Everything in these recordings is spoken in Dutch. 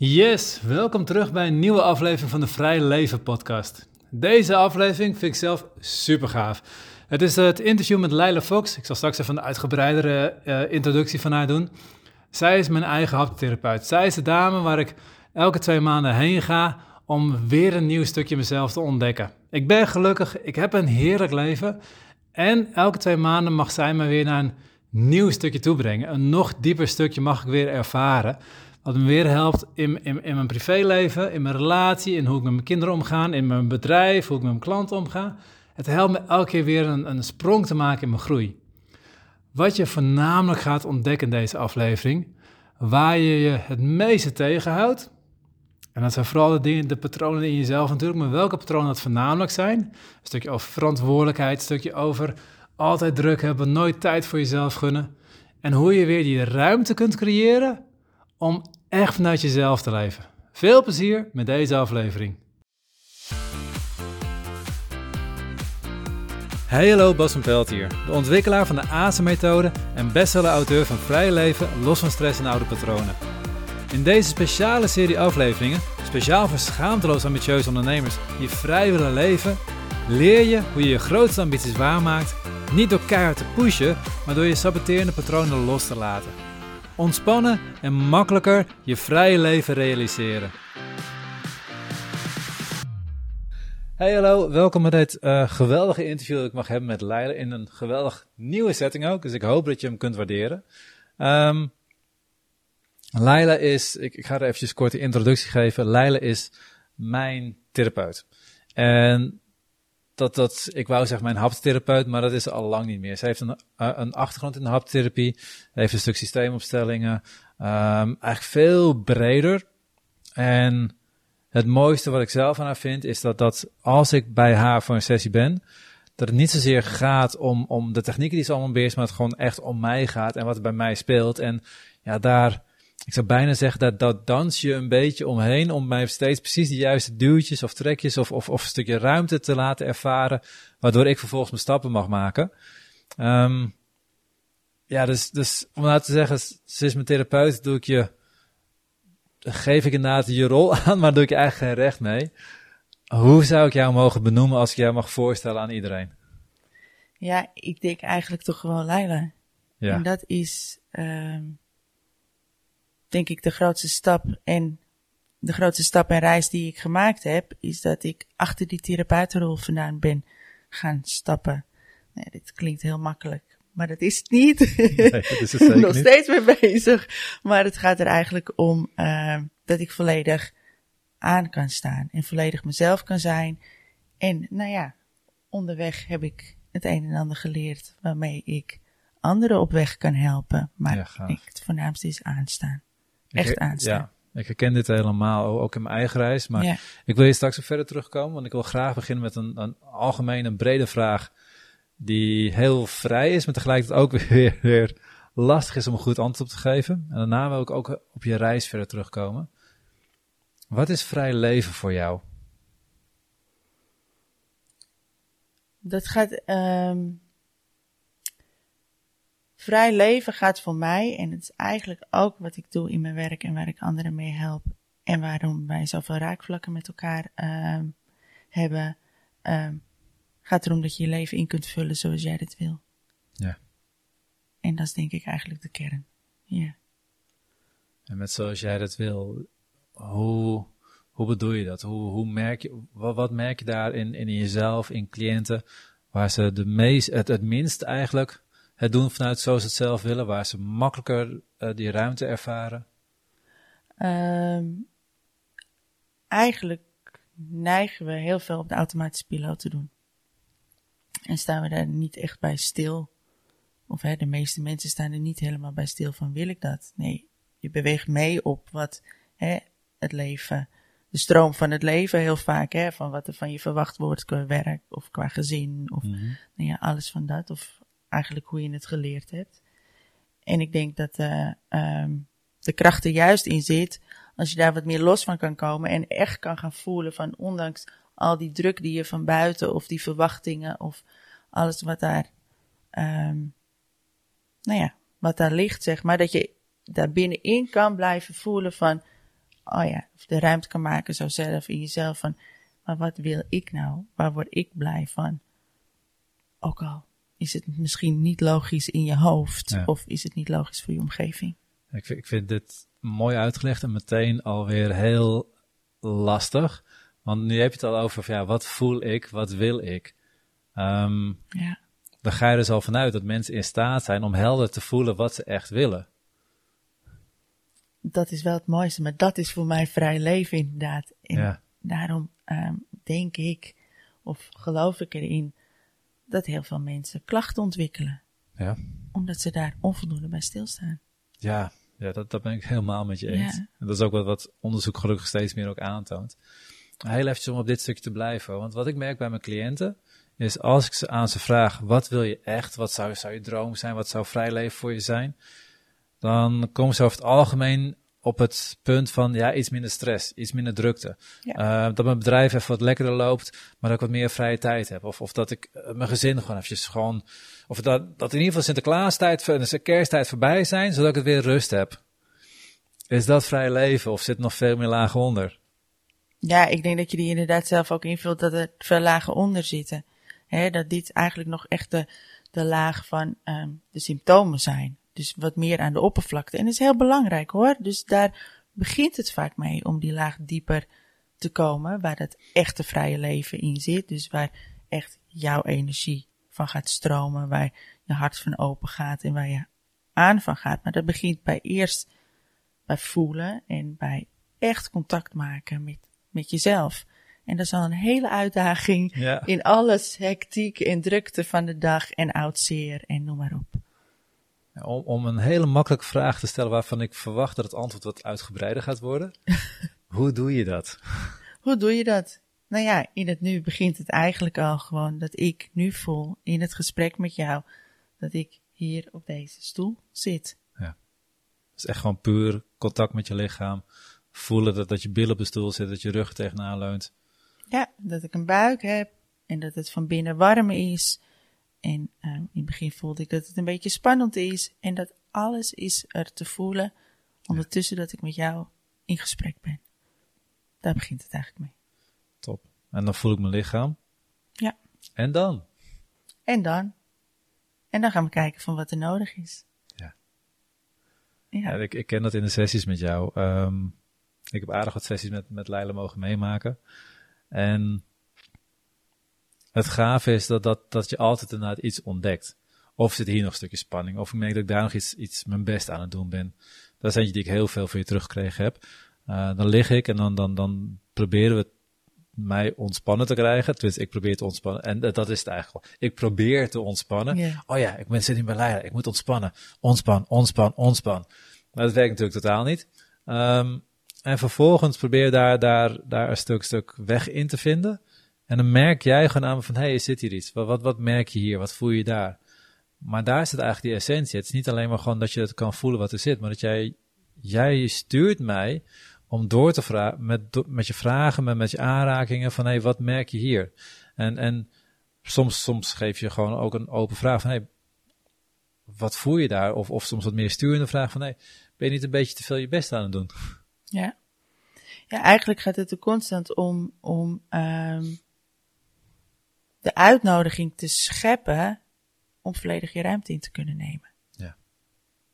Yes, welkom terug bij een nieuwe aflevering van de Vrij Leven podcast. Deze aflevering vind ik zelf super gaaf. Het is het interview met Leila Fox. Ik zal straks even een uitgebreidere uh, introductie van haar doen. Zij is mijn eigen haptotherapeut. Zij is de dame waar ik elke twee maanden heen ga om weer een nieuw stukje mezelf te ontdekken. Ik ben gelukkig, ik heb een heerlijk leven. En elke twee maanden mag zij me weer naar een nieuw stukje toebrengen. Een nog dieper stukje mag ik weer ervaren. Wat me weer helpt in, in, in mijn privéleven, in mijn relatie, in hoe ik met mijn kinderen omga, in mijn bedrijf, hoe ik met mijn klanten omga. Het helpt me elke keer weer een, een sprong te maken in mijn groei. Wat je voornamelijk gaat ontdekken in deze aflevering, waar je je het meeste tegenhoudt. En dat zijn vooral de, dingen, de patronen in jezelf natuurlijk, maar welke patronen dat voornamelijk zijn. Een stukje over verantwoordelijkheid, een stukje over altijd druk hebben, nooit tijd voor jezelf gunnen. En hoe je weer die ruimte kunt creëren om echt vanuit jezelf te leven. Veel plezier met deze aflevering. Hey hallo, Bas van Pelt hier, de ontwikkelaar van de ASE-methode en bestseller-auteur van Vrije Leven, los van stress en oude patronen. In deze speciale serie afleveringen, speciaal voor schaamteloos ambitieuze ondernemers die vrij willen leven, leer je hoe je je grootste ambities waarmaakt, niet door keihard te pushen, maar door je saboterende patronen los te laten ontspannen en makkelijker je vrije leven realiseren. Hey hallo, welkom bij dit uh, geweldige interview dat ik mag hebben met Leila in een geweldig nieuwe setting ook. Dus ik hoop dat je hem kunt waarderen. Um, Leila is, ik, ik ga er eventjes kort de introductie geven. Leila is mijn therapeut. En dat, dat, ik wou zeggen mijn haptotherapeut, maar dat is al lang niet meer. Ze heeft een, eh, een achtergrond in de haptherapie, heeft een stuk systeemopstellingen, eigenlijk veel breder. En het mooiste wat ik zelf aan haar vind, is dat, dat als ik bij haar voor een sessie ben, dat het niet zozeer gaat om, om de technieken die ze allemaal beheerst, maar het gewoon echt om mij gaat en wat er bij mij speelt. En ja, daar ik zou bijna zeggen dat dat dans je een beetje omheen om mij steeds precies de juiste duwtjes of trekjes of, of, of een stukje ruimte te laten ervaren, waardoor ik vervolgens mijn stappen mag maken. Um, ja, dus, dus om nou te zeggen, ze is mijn therapeut, doe ik je, geef ik inderdaad je rol aan, maar doe ik je eigenlijk geen recht mee. Hoe zou ik jou mogen benoemen als ik jou mag voorstellen aan iedereen? Ja, ik denk eigenlijk toch gewoon Leila. Ja. En dat is, um, denk ik de grootste stap en de grootste stap en reis die ik gemaakt heb, is dat ik achter die therapeutenrol vandaan ben gaan stappen. Nee, dit klinkt heel makkelijk, maar dat is het niet. Nee, dat is het Nog steeds mee bezig. Maar het gaat er eigenlijk om uh, dat ik volledig aan kan staan en volledig mezelf kan zijn. En nou ja, onderweg heb ik het een en ander geleerd waarmee ik anderen op weg kan helpen. Maar ja, ik, het voornaamste is aanstaan echt aanstaan. Ja, ik herken dit helemaal, ook in mijn eigen reis. Maar ik wil hier straks verder terugkomen, want ik wil graag beginnen met een, een algemene, brede vraag. Die heel vrij is, maar tegelijkertijd ook weer, weer lastig is om een goed antwoord op te geven. En daarna wil ik ook op je reis verder terugkomen. Wat is vrij leven voor jou? Dat gaat um, vrij leven gaat voor mij, en het is eigenlijk ook wat ik doe in mijn werk en waar ik anderen mee help. En waarom wij zoveel raakvlakken met elkaar um, hebben, um, gaat erom dat je je leven in kunt vullen zoals jij dit wil. Ja. En dat is denk ik eigenlijk de kern. Ja. En met zoals jij dat wil, hoe, hoe bedoel je dat? Hoe, hoe merk je, wat, wat merk je daar in, in jezelf, in cliënten, waar ze de meest, het, het minst eigenlijk het doen vanuit zoals ze het zelf willen, waar ze makkelijker uh, die ruimte ervaren? Um, eigenlijk neigen we heel veel op de automatische piloot te doen. En staan we daar niet echt bij stil. Of hè, de meeste mensen staan er niet helemaal bij stil van wil ik dat? Nee, je beweegt mee op wat hè, het leven, de stroom van het leven heel vaak, hè, van wat er van je verwacht wordt qua werk of qua gezin of mm nou ja, alles van dat. Of eigenlijk hoe je het geleerd hebt. En ik denk dat uh, um, de kracht er juist in zit als je daar wat meer los van kan komen en echt kan gaan voelen van ondanks al die druk die je van buiten of die verwachtingen of alles wat daar, um, nou ja, wat daar ligt, zeg maar, dat je daar binnenin kan blijven voelen van oh ja, of de ruimte kan maken zo zelf in jezelf van, maar wat wil ik nou? Waar word ik blij van? Ook al is het misschien niet logisch in je hoofd, Ja. of is het niet logisch voor je omgeving. Ik vind, ik vind dit mooi uitgelegd en meteen alweer heel lastig. Want nu heb je het al over, van, ja, wat voel ik, wat wil ik? Ehm Ja, dan ga je er dus al vanuit dat mensen in staat zijn om helder te voelen wat ze echt willen. dat is wel het mooiste, maar dat is voor mij vrij leven inderdaad. En Ja. daarom ehm, denk ik, of geloof ik erin, dat heel veel mensen klachten ontwikkelen. Ja, Omdat ze daar onvoldoende bij stilstaan. ja, ja dat, dat ben ik helemaal met je eens. Ja. En dat is ook wat, wat onderzoek gelukkig steeds meer ook aantoont. Heel eventjes om op dit stukje te blijven. Want wat ik merk bij mijn cliënten, is als ik ze aan ze vraag, wat wil je echt? Wat zou, zou je droom zijn? Wat zou vrij leven voor je zijn? Dan komen ze over het algemeen op het punt van, ja, iets minder stress, iets minder drukte. Ja. Eh, dat mijn bedrijf even wat lekkerder loopt, maar dat ik wat meer vrije tijd heb. Of, of dat ik eh, mijn gezin gewoon eventjes gewoon, of dat, dat in ieder geval Sinterklaastijd en de kersttijd voorbij zijn, zodat ik het weer rust heb. Is dat vrij leven of zit nog veel meer lagen onder? Ja, ik denk dat je die inderdaad zelf ook invult dat er veel lagen onder zitten. Hè, dat dit eigenlijk nog echt de, de laag van ehm, de symptomen zijn. Dus wat meer aan de oppervlakte. En dat is heel belangrijk hoor. Dus daar begint het vaak mee om die laag dieper te komen. Waar dat echte vrije leven in zit. Dus waar echt jouw energie van gaat stromen. Waar je hart van open gaat en waar je aan van gaat. Maar dat begint bij eerst bij voelen en bij echt contact maken met, met jezelf. En dat is al een hele uitdaging Ja. in alles hectiek en drukte van de dag en oud zeer en noem maar op. Om, om een hele makkelijke vraag te stellen waarvan ik verwacht dat het antwoord wat uitgebreider gaat worden. Hoe doe je dat? Hoe doe je dat? Nou ja, in het nu begint het eigenlijk al gewoon dat ik nu voel in het gesprek met jou dat ik hier op deze stoel zit. Het is echt gewoon puur contact met je lichaam. Voelen dat, dat je billen op de stoel zit, dat je rug tegenaan leunt. Ja, dat ik een buik heb en dat het van binnen warm is. En eh, in het begin voelde ik dat het een beetje spannend is en dat alles is er te voelen ondertussen dat ik met jou in gesprek ben. Daar begint het eigenlijk mee. Top. En dan voel ik mijn lichaam. Ja. En dan? En dan? En dan gaan we kijken van wat er nodig is. Ja. Ja. Ja, ik, ik ken dat in de sessies met jou. Ehm, ik heb aardig wat sessies met, met Leila mogen meemaken. En het gave is dat, dat, dat je altijd inderdaad iets ontdekt. Of zit hier nog een stukje spanning. Of ik merk dat ik daar nog iets, iets mijn best aan het doen ben. Dat is eentje die ik heel veel van je teruggekregen heb. Eh, dan lig ik en dan, dan, dan proberen we mij ontspannen te krijgen. Tenminste, ik probeer te ontspannen. En dat is het eigenlijk wel. Ik probeer te ontspannen. Oh ja, ik ben zit in bij Leila. Ik moet ontspannen. Ontspan, ontspan, ontspan. Maar dat werkt natuurlijk totaal niet. Ehm, en vervolgens probeer je daar, daar, daar een stuk, stuk weg in te vinden. En dan merk jij gewoon aan van, hé, hey, zit hier iets? Wat, wat, wat merk je hier? Wat voel je daar? Maar daar zit eigenlijk die essentie. Het is niet alleen maar gewoon dat je het kan voelen wat er zit, maar dat jij, jij stuurt mij om door te vragen, met, met je vragen, met, met je aanrakingen van, hé, hey, wat merk je hier? En, en soms, soms geef je gewoon ook een open vraag van, hé, hey, wat voel je daar? Of, of soms wat meer sturende vraag van, hé, hey, ben je niet een beetje te veel je best aan het doen? Ja. Ja, eigenlijk gaat het er constant om, om ehm, de uitnodiging te scheppen om volledig je ruimte in te kunnen nemen. Ja.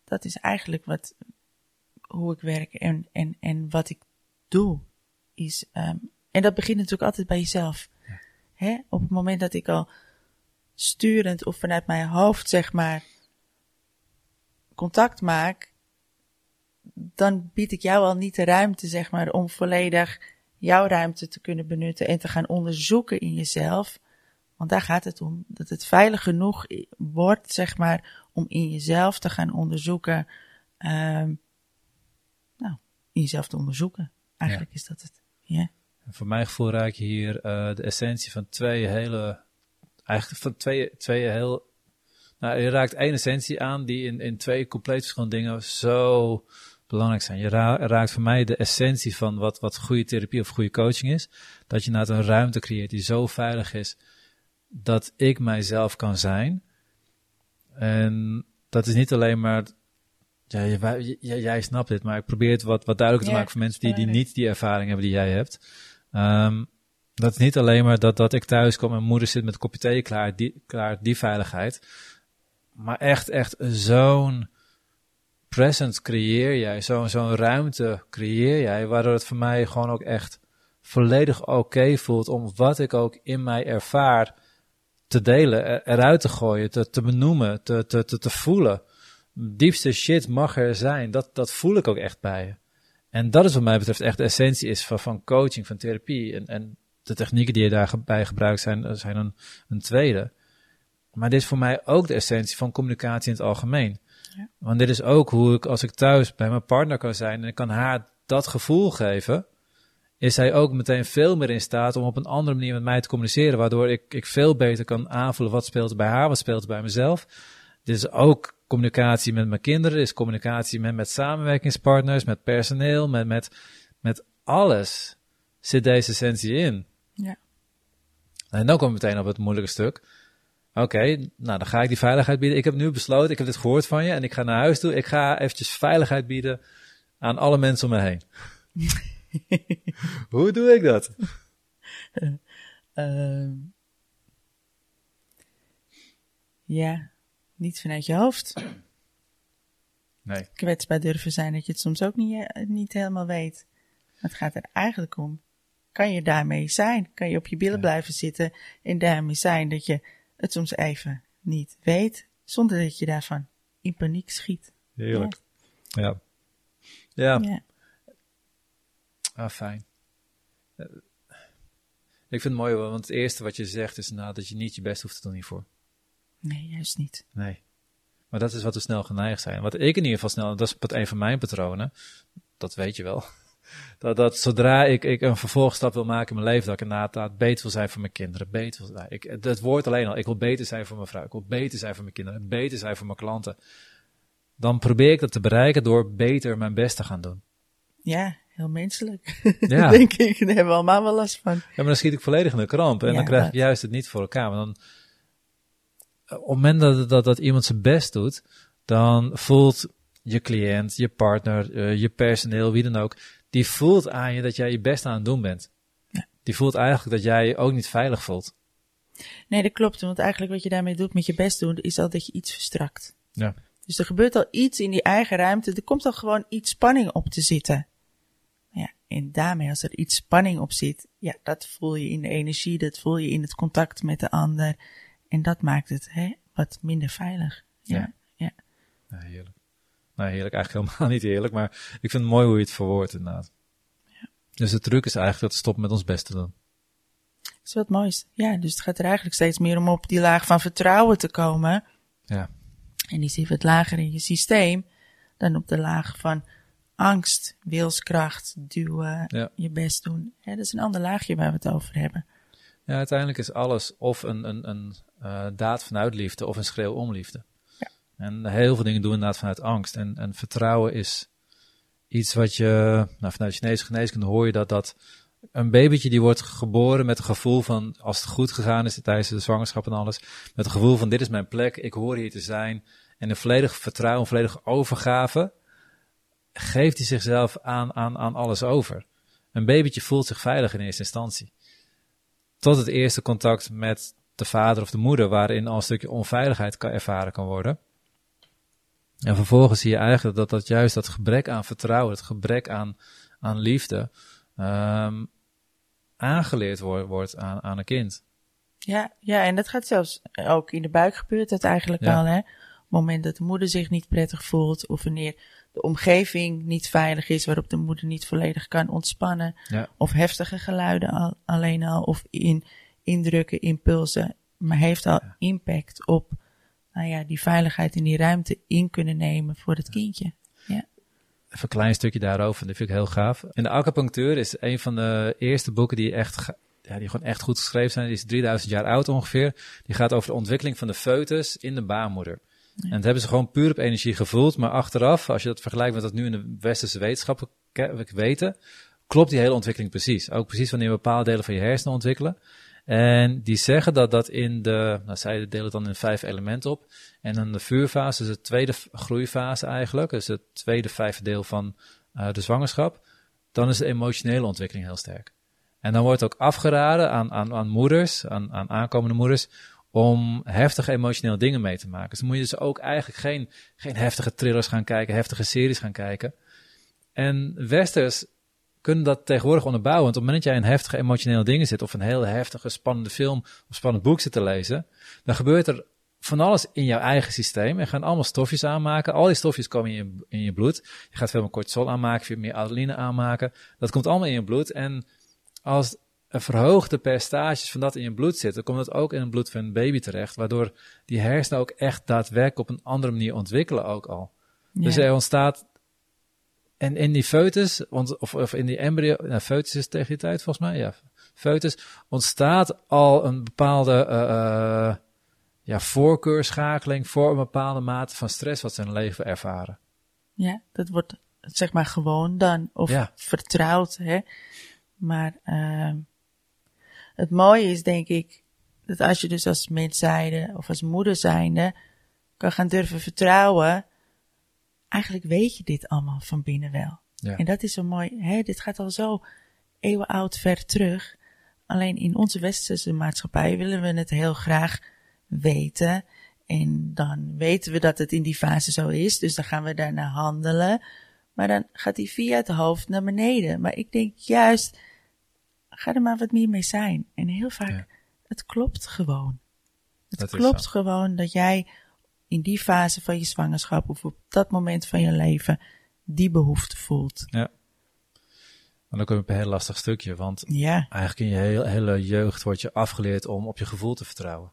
Dat is eigenlijk wat, hoe ik werk en, en, en wat ik doe. Is, ehm, en dat begint natuurlijk altijd bij jezelf. Hè? Op het moment dat ik al sturend of vanuit mijn hoofd, zeg maar, contact maak, dan bied ik jou al niet de ruimte, zeg maar, om volledig jouw ruimte te kunnen benutten en te gaan onderzoeken in jezelf. Want daar gaat het om. Dat het veilig genoeg wordt, zeg maar, om in jezelf te gaan onderzoeken. ehm, nou, in jezelf te onderzoeken. Eigenlijk is dat het. Ja. Voor mijn gevoel raak je hier eh, de essentie van twee hele, eigenlijk van twee, twee heel, nou je raakt één essentie aan die in, in twee compleet verschillende dingen zo belangrijk zijn. Je ra- raakt voor mij de essentie van wat, wat goede therapie of goede coaching is. Dat je naar een ruimte creëert die zo veilig is dat ik mijzelf kan zijn. En dat is niet alleen maar ja, je- jij- jij snapt dit, maar ik probeer het wat, wat duidelijker te maken voor mensen die, die niet die ervaring hebben die jij hebt. Ehm, dat is niet alleen maar dat, dat ik thuis kom en moeder zit met een kopje thee klaar, die, klaar, die veiligheid. Maar echt, echt zo'n present creëer jij, zo'n zo'n ruimte creëer jij, waardoor het voor mij gewoon ook echt volledig oké voelt om wat ik ook in mij ervaar te delen, er- eruit te gooien, te, te benoemen, te, te, te, te voelen. Diepste shit mag er zijn. Dat, dat voel ik ook echt bij je. En dat is wat mij betreft echt de essentie is van, van coaching, van therapie. En, en de technieken die je daarbij gebruikt zijn, zijn een, een tweede. Maar dit is voor mij ook de essentie van communicatie in het algemeen. Ja. Want dit is ook hoe ik, als ik thuis bij mijn partner kan zijn en ik kan haar dat gevoel geven, is zij ook meteen veel meer in staat om op een andere manier met mij te communiceren, waardoor ik, ik veel beter kan aanvoelen wat speelt bij haar, wat speelt bij mezelf. Dit is ook communicatie met mijn kinderen, is communicatie met, met samenwerkingspartners, met personeel, met, met, met alles zit deze essentie in. Ja. En dan kom ik meteen op het moeilijke stuk. Oké, nou dan ga ik die veiligheid bieden. Ik heb nu besloten, ik heb dit gehoord van je en ik ga naar huis toe. Ik ga eventjes veiligheid bieden aan alle mensen om me heen. Hoe doe ik dat? Ehm, ja, niet vanuit je hoofd. Nee. Kwetsbaar durven zijn dat je het soms ook niet, eh, niet helemaal weet. Maar het gaat er eigenlijk om. Kan je daarmee zijn? Kan je op je billen Ja. blijven zitten en daarmee zijn dat je het soms even niet weet, zonder dat je daarvan in paniek schiet? Heerlijk. Ja. Ja, Ja. Ah, fijn. Eh, Ik vind het mooi, want het eerste wat je zegt is nou, dat je niet je best hoeft te doen hiervoor. Nee, juist niet. Nee. Maar dat is wat we snel geneigd zijn. Wat ik in ieder geval snel, dat is een van mijn patronen, dat weet je wel. Dat, dat zodra ik, ik een vervolgstap wil maken in mijn leven, dat ik inderdaad beter wil zijn voor mijn kinderen. Beter wil, nou, ik, het woord alleen al, ik wil beter zijn voor mijn vrouw, ik wil beter zijn voor mijn kinderen, beter zijn voor mijn klanten. Dan probeer ik dat te bereiken door beter mijn best te gaan doen. Ja, heel menselijk. Ja. Denk ik, daar hebben we allemaal wel last van. Ja, maar dan schiet ik volledig in de kramp. En Ja, dan krijg ik juist het niet voor elkaar. Want dan, eh, op het moment dat, dat, dat iemand zijn best doet, dan voelt je cliënt, je partner, eh, je personeel, wie dan ook, die voelt aan je dat jij je best aan het doen bent. Ja. Die voelt eigenlijk dat jij je ook niet veilig voelt. Nee, dat klopt. Want eigenlijk wat je daarmee doet met je best doen, is al dat je iets verstrakt. Ja. Dus er gebeurt al iets in die eigen ruimte. Er komt al gewoon iets spanning op te zitten. Ja, en daarmee, als er iets spanning op zit, ja, dat voel je in de energie, dat voel je in het contact met de ander. En dat maakt het hè, wat minder veilig. Ja, Ja. ja. Ja, heerlijk. Nou, heerlijk, eigenlijk helemaal niet heerlijk, maar ik vind het mooi hoe je het verwoordt inderdaad. Dus de truc is eigenlijk dat we stoppen met ons best te doen. Dat is wat moois. Ja, dus het gaat er eigenlijk steeds meer om op die laag van vertrouwen te komen. Ja, En die zit wat lager in je systeem dan op de laag van angst, wilskracht, duwen, Ja. je best doen. Dat is een ander laagje waar we het over hebben. Ja, uiteindelijk is alles of een, een, een eh, daad vanuit liefde of een schreeuw om liefde. Ja. En heel veel dingen doen we inderdaad vanuit angst. En, en vertrouwen is iets wat je, nou, vanuit Chinese geneeskunde hoor je dat, dat een babytje die wordt geboren met een gevoel van, als het goed gegaan is tijdens de zwangerschap en alles, met een gevoel van dit is mijn plek, ik hoor hier te zijn. En een volledig vertrouwen, een volledige overgave, geeft hij zichzelf aan, aan, aan alles over. Een babytje voelt zich veilig in eerste instantie tot het eerste contact met de vader of de moeder, waarin al een stukje onveiligheid kan ervaren kan worden. En vervolgens zie je eigenlijk dat dat juist dat gebrek aan vertrouwen, het gebrek aan, aan liefde, ehm, aangeleerd wordt, wordt aan, aan een kind. Ja, ja, en dat gaat zelfs ook in de buik gebeurt dat eigenlijk Ja. al, hè. Op het moment dat de moeder zich niet prettig voelt, of wanneer de omgeving niet veilig is, waarop de moeder niet volledig kan ontspannen, Ja. of heftige geluiden al, alleen al, of in, indrukken, impulsen, maar heeft al impact op, nou ja, die veiligheid in die ruimte in kunnen nemen voor het kindje. Ja, Even een klein stukje daarover, dat vind ik heel gaaf. In de acupunctuur is een van de eerste boeken die echt, ja, die gewoon echt goed geschreven zijn. Die is 3000 jaar oud ongeveer. Die gaat over de ontwikkeling van de foetus in de baarmoeder. En dat hebben ze gewoon puur op energie gevoeld. Maar achteraf, als je dat vergelijkt met wat nu in de westerse wetenschappen weten, klopt die hele ontwikkeling precies. Ook precies wanneer bepaalde delen van je hersenen ontwikkelen. En die zeggen dat dat in de, nou zij delen het dan in vijf elementen op. En dan de vuurfase is de tweede groeifase eigenlijk. Dus het tweede vijfde deel van uh, de zwangerschap. Dan is de emotionele ontwikkeling heel sterk. En dan wordt ook afgeraden aan, aan, aan moeders, aan, aan aankomende moeders, om heftige emotionele dingen mee te maken. Dus moet je dus ook eigenlijk geen, geen heftige thrillers gaan kijken, heftige series gaan kijken. En westers kunnen dat tegenwoordig onderbouwen. Want op het moment dat jij in heftige emotionele dingen zit, of een heel heftige, spannende film of spannend boek zit te lezen, dan gebeurt er van alles in jouw eigen systeem. En gaan allemaal stofjes aanmaken. Al die stofjes komen in je, in je bloed. Je gaat veel meer cortisol aanmaken, veel meer adrenaline aanmaken. Dat komt allemaal in je bloed. En als verhoogde percentages van dat in je bloed zit, dan komt dat ook in het bloed van een baby terecht. Waardoor die hersenen ook echt daadwerkelijk op een andere manier ontwikkelen ook al. Dus er ontstaat en in die foetus, of, of in die embryo, nou, foetus is tegen die tijd volgens mij, ja, foetus, ontstaat al een bepaalde uh, uh, ja, voorkeurschakeling voor een bepaalde mate van stress wat ze in hun leven ervaren. Ja, dat wordt zeg maar gewoon dan, of ja. vertrouwd, hè. Maar uh, het mooie is denk ik, dat als je dus als mens zijnde, of als moeder zijnde, kan gaan durven vertrouwen, eigenlijk weet je dit allemaal van binnen wel. Ja. En dat is zo mooi. Hè? Dit gaat al zo eeuwen oud ver terug. Alleen in onze westerse maatschappij willen we het heel graag weten. En dan weten we dat het in die fase zo is. Dus dan gaan we daarna handelen. Maar dan gaat die via het hoofd naar beneden. Maar ik denk juist, ga er maar wat meer mee zijn. En heel vaak, het klopt gewoon. Het klopt gewoon dat jij in die fase van je zwangerschap of op dat moment van je leven die behoefte voelt. Ja. En dan kom je op een heel lastig stukje, want ja. eigenlijk in je hele, hele jeugd word je afgeleerd om op je gevoel te vertrouwen.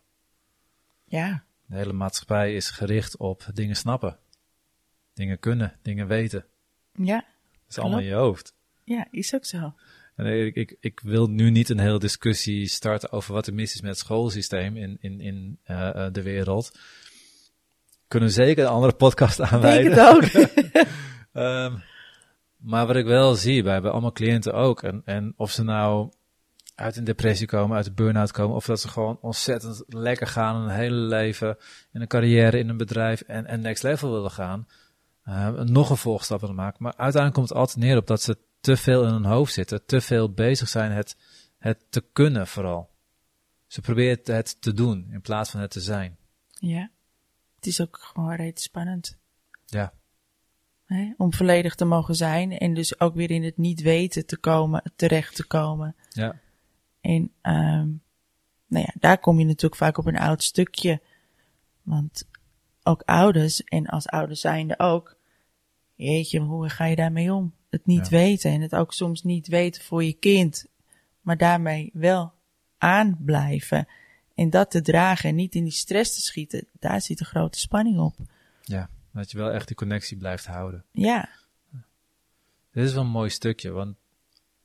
Ja. De hele maatschappij is gericht op dingen snappen, dingen kunnen, dingen weten. Ja. Dat is allemaal in je hoofd. Ja, is ook zo. En ik, ik, ik wil nu niet een hele discussie starten over wat er mis is met het schoolsysteem in, in, in uh, de wereld kunnen we zeker een andere podcast aanwijden. Ik het ook. um, maar wat ik wel zie bij, bij allemaal cliënten ook, en, en of ze nou uit een depressie komen, uit een burn-out komen, of dat ze gewoon ontzettend lekker gaan hun hele leven, in een carrière, in een bedrijf en, en next level willen gaan, uh, nog een volgstap willen maken. Maar uiteindelijk komt het altijd neer op dat ze te veel in hun hoofd zitten, te veel bezig zijn het, het te kunnen vooral. Ze proberen het te doen in plaats van het te zijn. Ja het is ook gewoon reeds spannend. Ja. Om volledig te mogen zijn en dus ook weer in het niet weten te komen, terecht te komen. Ja. En um, nou ja, daar kom je natuurlijk vaak op een oud stukje. Want ook ouders, en als ouders zijnde ook, jeetje, hoe ga je daarmee om? Het niet weten en het ook soms niet weten voor je kind, maar daarmee wel aanblijven. En dat te dragen en niet in die stress te schieten, daar zit een grote spanning op. Ja, dat je wel echt die connectie blijft houden. Ja. Dit is wel een mooi stukje, want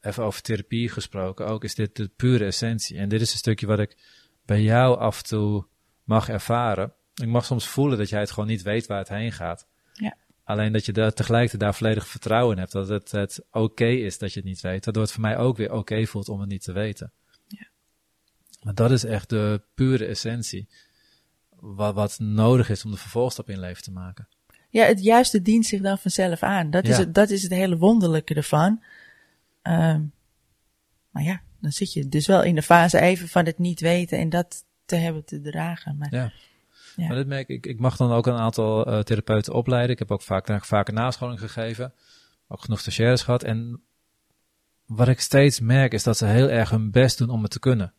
even over therapie gesproken ook, is dit de pure essentie. En dit is een stukje wat ik bij jou af en toe mag ervaren. Ik mag soms voelen dat jij het gewoon niet weet waar het heen gaat. Ja. Alleen dat je daar tegelijkertijd daar volledig vertrouwen in hebt. Dat het, het oké is dat je het niet weet. Waardoor het voor mij ook weer oké voelt om het niet te weten. Maar dat is echt de pure essentie. Wat, wat nodig is om de vervolgstap in leven te maken. Ja, het juiste dient zich dan vanzelf aan. Dat, is, het, dat is het hele wonderlijke ervan. Um, maar ja, dan zit je dus wel in de fase even van het niet weten en dat te hebben te dragen. Maar, ja. Ja. Maar dit merk ik, ik mag dan ook een aantal uh, therapeuten opleiden. Ik heb ook vaak, vaak een nascholing gegeven. Ook genoeg stagiaires gehad. En wat ik steeds merk is dat ze heel erg hun best doen om het te kunnen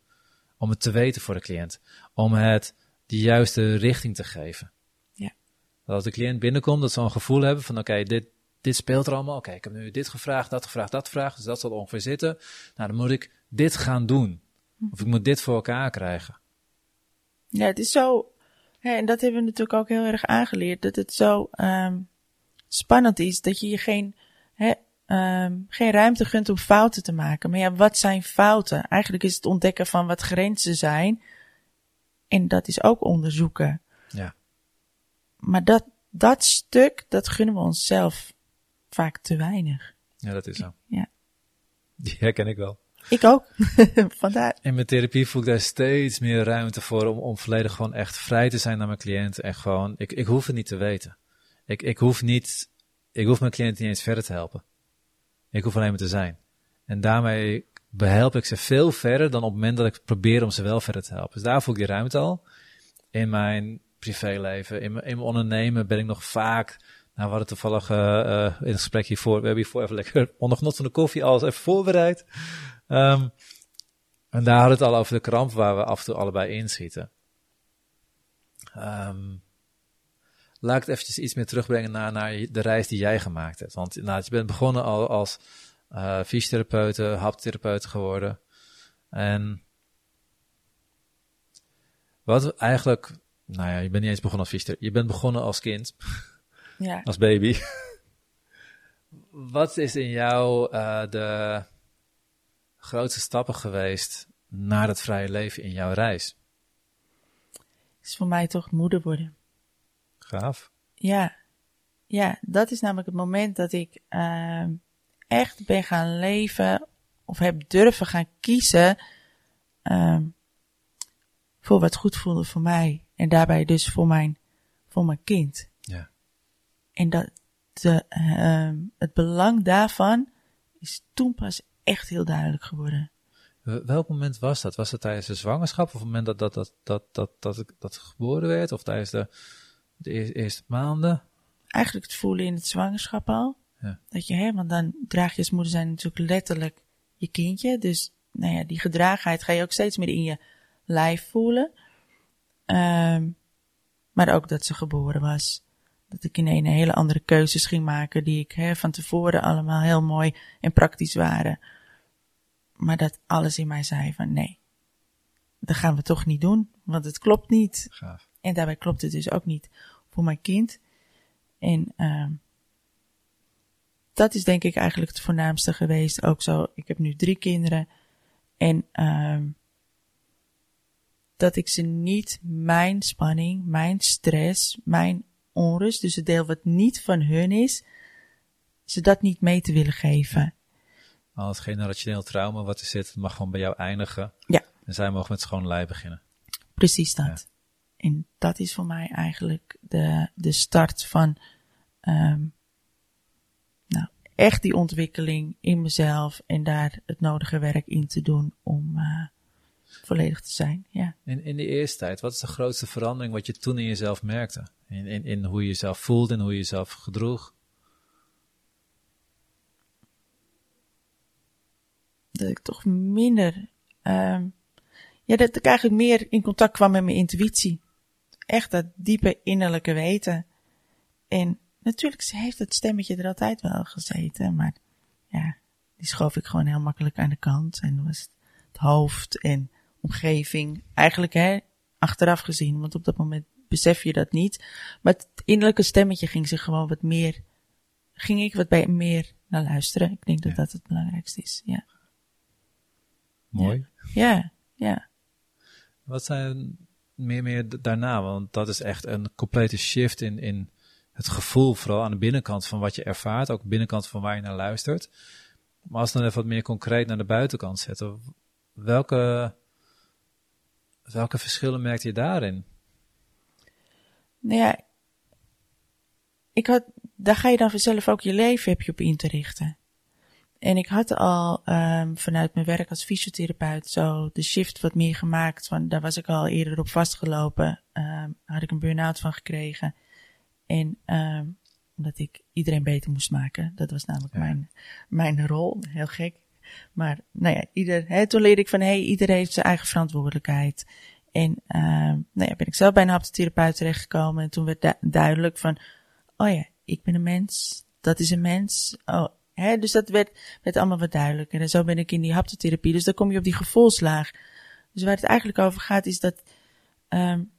om het te weten voor de cliënt. Om het de juiste richting te geven. Ja. Dat als de cliënt binnenkomt, dat ze een gevoel hebben van oké, dit, dit speelt er allemaal. Oké, ik heb nu dit gevraagd, dat gevraagd, dat gevraagd. Dus dat zal ongeveer zitten. Nou, dan moet ik dit gaan doen. Of ik moet dit voor elkaar krijgen. Ja, het is zo. Hè, en dat hebben we natuurlijk ook heel erg aangeleerd. Dat het zo um, spannend is dat je je geen. Um, geen ruimte gunt om fouten te maken. Maar ja, wat zijn fouten? Eigenlijk is het ontdekken van wat grenzen zijn. En dat is ook onderzoeken. Ja. Maar dat, dat stuk, dat gunnen we onszelf vaak te weinig. Ja, dat is zo. Ja. Die herken ik wel. Ik ook. Vandaar. In mijn therapie voel ik daar steeds meer ruimte voor om, om volledig gewoon echt vrij te zijn naar mijn cliënten. En gewoon, ik, ik hoef het niet te weten. Ik, ik hoef niet, ik hoef mijn cliënten niet eens verder te helpen. Ik hoef alleen maar te zijn. En daarmee behelp ik ze veel verder dan op het moment dat ik probeer om ze wel verder te helpen. Dus daar voel ik die ruimte al. In mijn privéleven, in mijn, in mijn ondernemen ben ik nog vaak nou, we hadden toevallig uh, uh, in het gesprek hiervoor, we hebben hiervoor even lekker onder genot van de koffie alles even voorbereid. Um, en daar hadden we het al over de kramp waar we af en toe allebei inschieten. Um, laat ik het eventjes iets meer terugbrengen naar, naar de reis die jij gemaakt hebt. Want nou, je bent begonnen al als uh, fysiotherapeute, haptherapeut geworden. En wat eigenlijk, nou ja, je bent niet eens begonnen als fysiotherapeut. Je bent begonnen als kind. Ja. Als baby. Wat is in jou uh, de grootste stappen geweest naar het vrije leven in jouw reis? Is voor mij toch moeder worden. Gaaf. Ja. Ja, dat is namelijk het moment dat ik uh, echt ben gaan leven of heb durven gaan kiezen uh, voor wat goed voelde voor mij. En daarbij dus voor mijn, voor mijn kind. Ja. En dat de, uh, het belang daarvan is toen pas echt heel duidelijk geworden. Welk moment was dat? Was het tijdens de zwangerschap of het moment dat dat, dat, dat, dat, dat, dat, dat geboren werd? Of tijdens de, de eerste maanden? Eigenlijk het voelen in het zwangerschap al. Ja. Dat je, hè, want dan draag je als moeder zijn natuurlijk letterlijk je kindje. Dus, nou ja, die gedragenheid ga je ook steeds meer in je lijf voelen. Um, maar ook dat ze geboren was dat ik in een hele andere keuzes ging maken die ik hè, van tevoren allemaal heel mooi en praktisch waren. Maar dat alles in mij zei van nee, dat gaan we toch niet doen, want het klopt niet. Gaaf. En daarbij klopt het dus ook niet voor mijn kind. En uh, dat is denk ik eigenlijk het voornaamste geweest. Ook zo, ik heb nu drie kinderen. En uh, dat ik ze niet mijn spanning, mijn stress, mijn onrust, dus het deel wat niet van hun is, ze dat niet mee te willen geven. Al het generationeel trauma wat er zit, mag gewoon bij jou eindigen. Ja. En zij mogen met schoon lei beginnen. Precies dat. Ja. En dat is voor mij eigenlijk de, de start van, um, nou, echt die ontwikkeling in mezelf en daar het nodige werk in te doen om uh, volledig te zijn. Ja. In, in de eerste tijd, wat is de grootste verandering wat je toen in jezelf merkte? In, in, in hoe je jezelf voelde en hoe je jezelf gedroeg? Dat ik toch minder, um, ja, dat ik eigenlijk meer in contact kwam met mijn intuïtie. Echt dat diepe innerlijke weten. En natuurlijk heeft het stemmetje er altijd wel gezeten, maar ja, die schoof ik gewoon heel makkelijk aan de kant. En was het, het hoofd en omgeving. Eigenlijk, hè, achteraf gezien, want op dat moment besef je dat niet. Maar het innerlijke stemmetje ging zich gewoon wat meer, ging ik wat bij meer naar luisteren. Ik denk dat dat het belangrijkste is, ja. Mooi. Ja, ja. Wat zijn meer, meer daarna? Want dat is echt een complete shift in, in het gevoel, vooral aan de binnenkant van wat je ervaart, ook de binnenkant van waar je naar luistert. Maar als we dan even wat meer concreet naar de buitenkant zetten, welke, welke verschillen merkte je daarin? Nou ja, ik had, daar ga je dan vanzelf ook je leven heb je op in te richten. En ik had al um, vanuit mijn werk als fysiotherapeut zo de shift wat meer gemaakt. Want daar was ik al eerder op vastgelopen. Um, had ik een burn-out van gekregen. En um, omdat ik iedereen beter moest maken. Dat was namelijk ja. mijn, mijn rol. Heel gek. Maar nou ja, ieder, hè, toen leerde ik van hé, hey, iedereen heeft zijn eigen verantwoordelijkheid. En nou ja, ben ik zelf bij een haptotherapeut terechtgekomen. En toen werd du duidelijk van, oh ja, ik ben een mens. Dat is een mens. Oh, dus dat werd, werd allemaal wat duidelijker. En zo ben ik in die haptotherapie. Dus dan kom je op die gevoelslaag. Dus waar het eigenlijk over gaat is dat, um,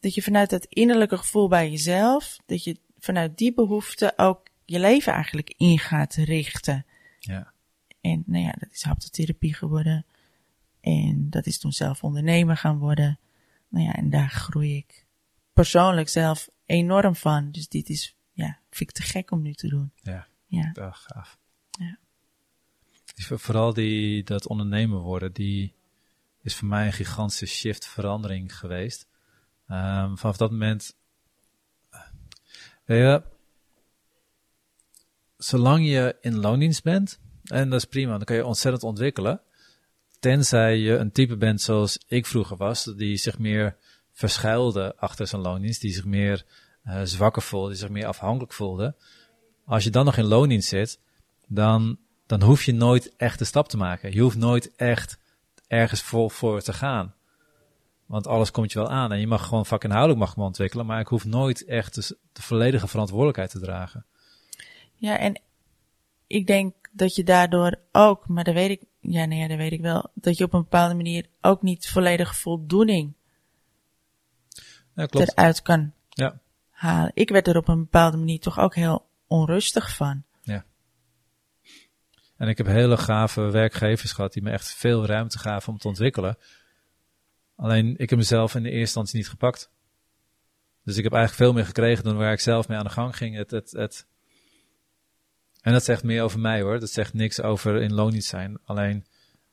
dat je vanuit dat innerlijke gevoel bij jezelf, dat je vanuit die behoefte ook je leven eigenlijk in gaat richten. Ja. En nou ja, dat is haptotherapie geworden. En dat is toen zelf ondernemer gaan worden. Nou ja, en daar groei ik persoonlijk zelf enorm van. Dus dit is, ja, vind ik te gek om nu te doen. Ja. Ja. Oh, gaaf. Ja. Vooral die, dat ondernemer worden, die is voor mij een gigantische shift verandering geweest. Um, vanaf dat moment, weet je, zolang je in loondienst bent, en dat is prima, dan kan je ontzettend ontwikkelen. Tenzij je een type bent zoals ik vroeger was, die zich meer verschuilde achter zijn loondienst, die zich meer uh, zwakker voelde, die zich meer afhankelijk voelde. Als je dan nog in loondienst zit, dan, dan hoef je nooit echt de stap te maken. Je hoeft nooit echt ergens vol voor te gaan. Want alles komt je wel aan en je mag gewoon vakinhoudelijk mag me ontwikkelen, maar ik hoef nooit echt de, de volledige verantwoordelijkheid te dragen. Ja, en ik denk dat je daardoor ook, maar dat weet ik, ja, nee, dat weet ik wel, dat je op een bepaalde manier ook niet volledige voldoening ja, klopt. eruit kan ja. halen. Ik werd er op een bepaalde manier toch ook heel onrustig van. Ja. En ik heb hele gave werkgevers gehad die me echt veel ruimte gaven om te ontwikkelen. Alleen ik heb mezelf in de eerste instantie niet gepakt. Dus ik heb eigenlijk veel meer gekregen dan waar ik zelf mee aan de gang ging. Het, het, het, en dat zegt meer over mij hoor. Dat zegt niks over in loon niet zijn. Alleen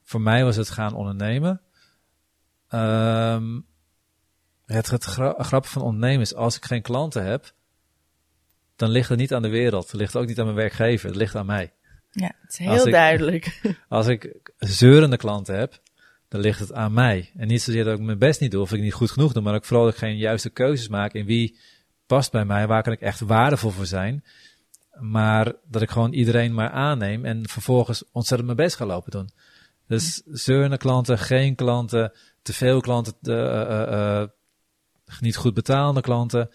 voor mij was het gaan ondernemen. Um, het, het gra van ondernemen is, als ik geen klanten heb, dan ligt het niet aan de wereld. Het ligt ook niet aan mijn werkgever. Het ligt aan mij. Ja, het is heel duidelijk. als ik zeurende klanten heb, dan ligt het aan mij. En niet zozeer dat ik mijn best niet doe of ik niet goed genoeg doe, maar ook vooral dat ik geen juiste keuzes maak in wie past bij mij, waar kan ik echt waardevol voor zijn. Maar dat ik gewoon iedereen maar aanneem en vervolgens ontzettend mijn best ga lopen doen. Dus zeurende klanten, geen klanten, te veel klanten, uh, uh, uh, niet goed betalende klanten.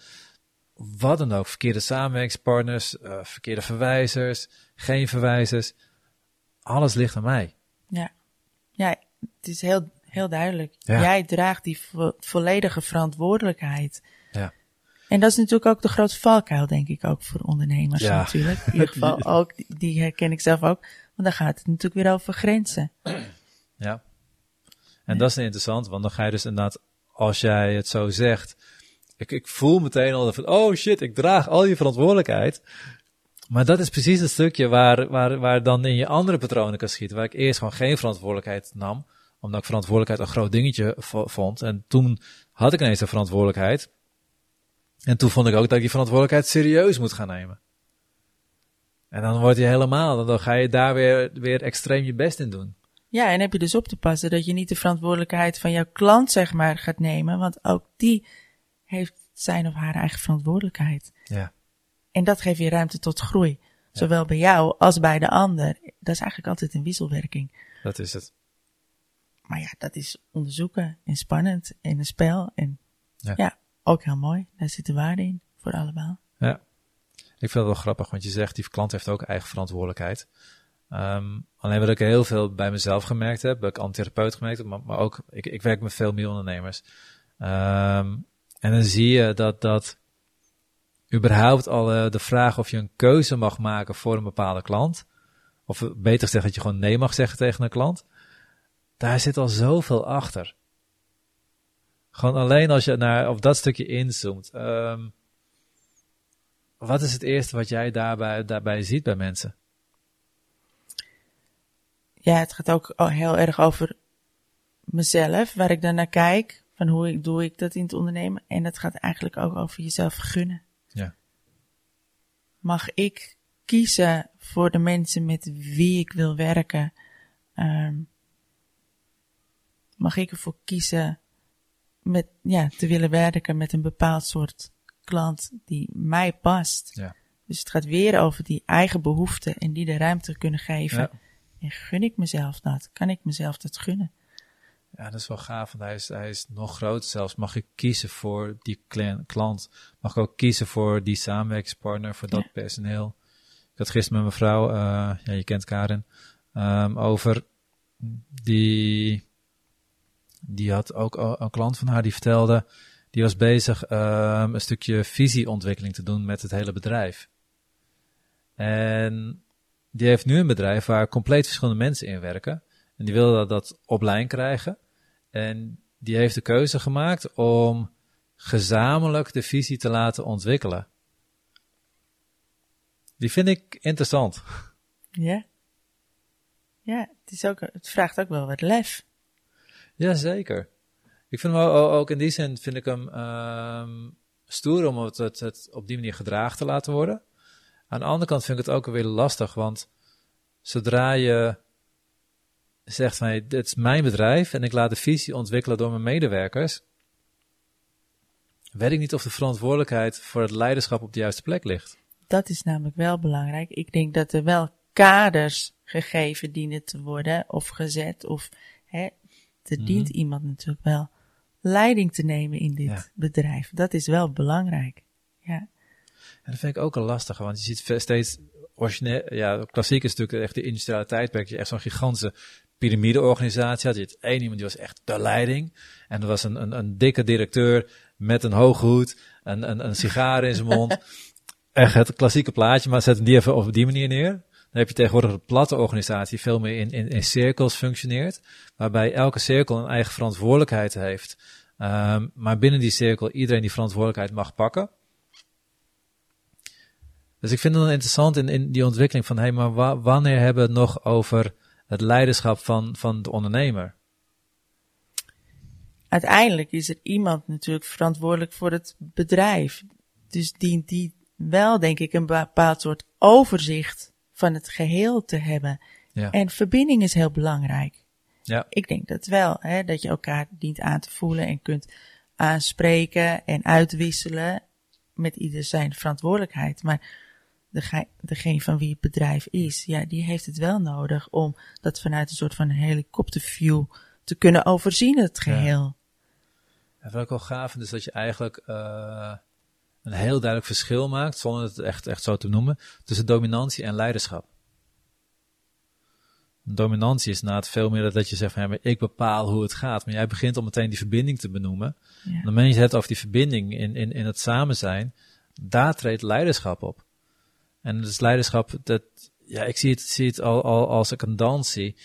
Wat dan ook, verkeerde samenwerkingspartners, verkeerde verwijzers, geen verwijzers. Alles ligt aan mij. Ja, ja het is heel, heel duidelijk. Jij draagt die vo volledige verantwoordelijkheid. Ja. En dat is natuurlijk ook de grote valkuil, denk ik, ook voor ondernemers ja. natuurlijk. In ieder geval ook, die herken ik zelf ook. Want dan gaat het natuurlijk weer over grenzen. Ja. En dat is interessant, want dan ga je dus inderdaad, als jij het zo zegt, ik, ik voel meteen al van, oh shit, ik draag al die verantwoordelijkheid. Maar dat is precies het stukje waar, waar, waar dan in je andere patronen kan schieten. Waar ik eerst gewoon geen verantwoordelijkheid nam. Omdat ik verantwoordelijkheid een groot dingetje vond. En toen had ik ineens een verantwoordelijkheid. En toen vond ik ook dat ik die verantwoordelijkheid serieus moet gaan nemen. En dan word je helemaal, dan ga je daar weer, weer extreem je best in doen. Ja, en heb je dus op te passen dat je niet de verantwoordelijkheid van jouw klant, zeg maar, gaat nemen. Want ook die heeft zijn of haar eigen verantwoordelijkheid. Ja. En dat geeft je ruimte tot groei. Zowel bij jou als bij de ander. Dat is eigenlijk altijd een wisselwerking. Dat is het. Maar ja, dat is onderzoeken en spannend en een spel. En ja, ja ook heel mooi. Daar zit de waarde in voor allemaal. Ja. Ik vind het wel grappig, want je zegt die klant heeft ook eigen verantwoordelijkheid. Um, alleen wat ik heel veel bij mezelf gemerkt heb, dat ik antitherapeut gemerkt heb, maar, maar, ook, ik, ik werk met veel meer ondernemers. Um, en dan zie je dat, dat überhaupt al uh, de vraag of je een keuze mag maken voor een bepaalde klant, of beter gezegd dat je gewoon nee mag zeggen tegen een klant, daar zit al zoveel achter. Gewoon alleen als je naar op dat stukje inzoomt. Um, wat is het eerste wat jij daarbij, daarbij ziet bij mensen? Ja, het gaat ook heel erg over mezelf, waar ik dan naar kijk. Van hoe ik, doe ik dat in het ondernemen. En het gaat eigenlijk ook over jezelf gunnen. Ja. Mag ik kiezen voor de mensen met wie ik wil werken? Um, mag ik ervoor kiezen met, ja, te willen werken met een bepaald soort klant die mij past. Ja. Dus het gaat weer over die eigen behoeften en die de ruimte kunnen geven. Ja. En gun ik mezelf dat? Kan ik mezelf dat gunnen? Ja, dat is wel gaaf, want hij is, hij is nog groter zelfs. Mag ik kiezen voor die klant? Mag ik ook kiezen voor die samenwerkingspartner, voor dat personeel? Ik had gisteren met mijn vrouw, uh, ja, je kent Karin, um, over die die had ook een klant van haar die vertelde, die was bezig um, een stukje visieontwikkeling te doen met het hele bedrijf. En die heeft nu een bedrijf waar compleet verschillende mensen in werken. En die wilde dat, dat op lijn krijgen. En die heeft de keuze gemaakt om gezamenlijk de visie te laten ontwikkelen. Die vind ik interessant. Ja. Ja, het, is ook, het vraagt ook wel wat lef. Jazeker. Ik vind hem ook, in die zin vind ik hem ehm, stoer om het, het, het op die manier gedragen te laten worden. Aan de andere kant vind ik het ook weer lastig, want zodra je zegt van hey, dit is mijn bedrijf en ik laat de visie ontwikkelen door mijn medewerkers, weet ik niet of de verantwoordelijkheid voor het leiderschap op de juiste plek ligt. Dat is namelijk wel belangrijk. Ik denk dat er wel kaders gegeven dienen te worden of gezet of hè, er Mhm. dient iemand natuurlijk wel leiding te nemen in dit Ja. bedrijf. Dat is wel belangrijk. Ja. En dat vind ik ook een lastige, want je ziet steeds origineel, ja, klassiek is natuurlijk echt de industriële tijdperk, dat je echt zo'n gigantische piramideorganisatie had. Je had één iemand die was echt de leiding. En er was een, een, een dikke directeur met een hoge hoed, een, een, een sigaar in zijn mond. Echt het klassieke plaatje, maar zet hem die even op die manier neer. Dan heb je tegenwoordig een platte organisatie veel meer in, in, in cirkels functioneert, waarbij elke cirkel een eigen verantwoordelijkheid heeft. Ehm, maar binnen die cirkel iedereen die verantwoordelijkheid mag pakken. Dus ik vind het interessant in, in die ontwikkeling van, hé, hey, maar wa- wanneer hebben we het nog over het leiderschap van, van de ondernemer? Uiteindelijk is er iemand natuurlijk verantwoordelijk voor het bedrijf. Dus dient die wel, denk ik, een bepaald soort overzicht van het geheel te hebben. Ja. En verbinding is heel belangrijk. Ja. Ik denk dat wel, hè, dat je elkaar dient aan te voelen en kunt aanspreken en uitwisselen met ieder zijn verantwoordelijkheid. Maar degene van wie het bedrijf is, ja, die heeft het wel nodig om dat vanuit een soort van helikopterview te kunnen overzien, het geheel. En wat ik wel gaaf vind, is dat je eigenlijk eh, een heel duidelijk verschil maakt, zonder het echt, echt zo te noemen, tussen dominantie en leiderschap. Dominantie is na het veel meer dat je zegt van ja, maar ik bepaal hoe het gaat. Maar jij begint om meteen die verbinding te benoemen. Ja. En op het moment dat je het over die verbinding in, in, in het samen zijn, daar treedt leiderschap op. En dus leiderschap, dat, ja, ik zie het, zie het al, al als ik een dans zie.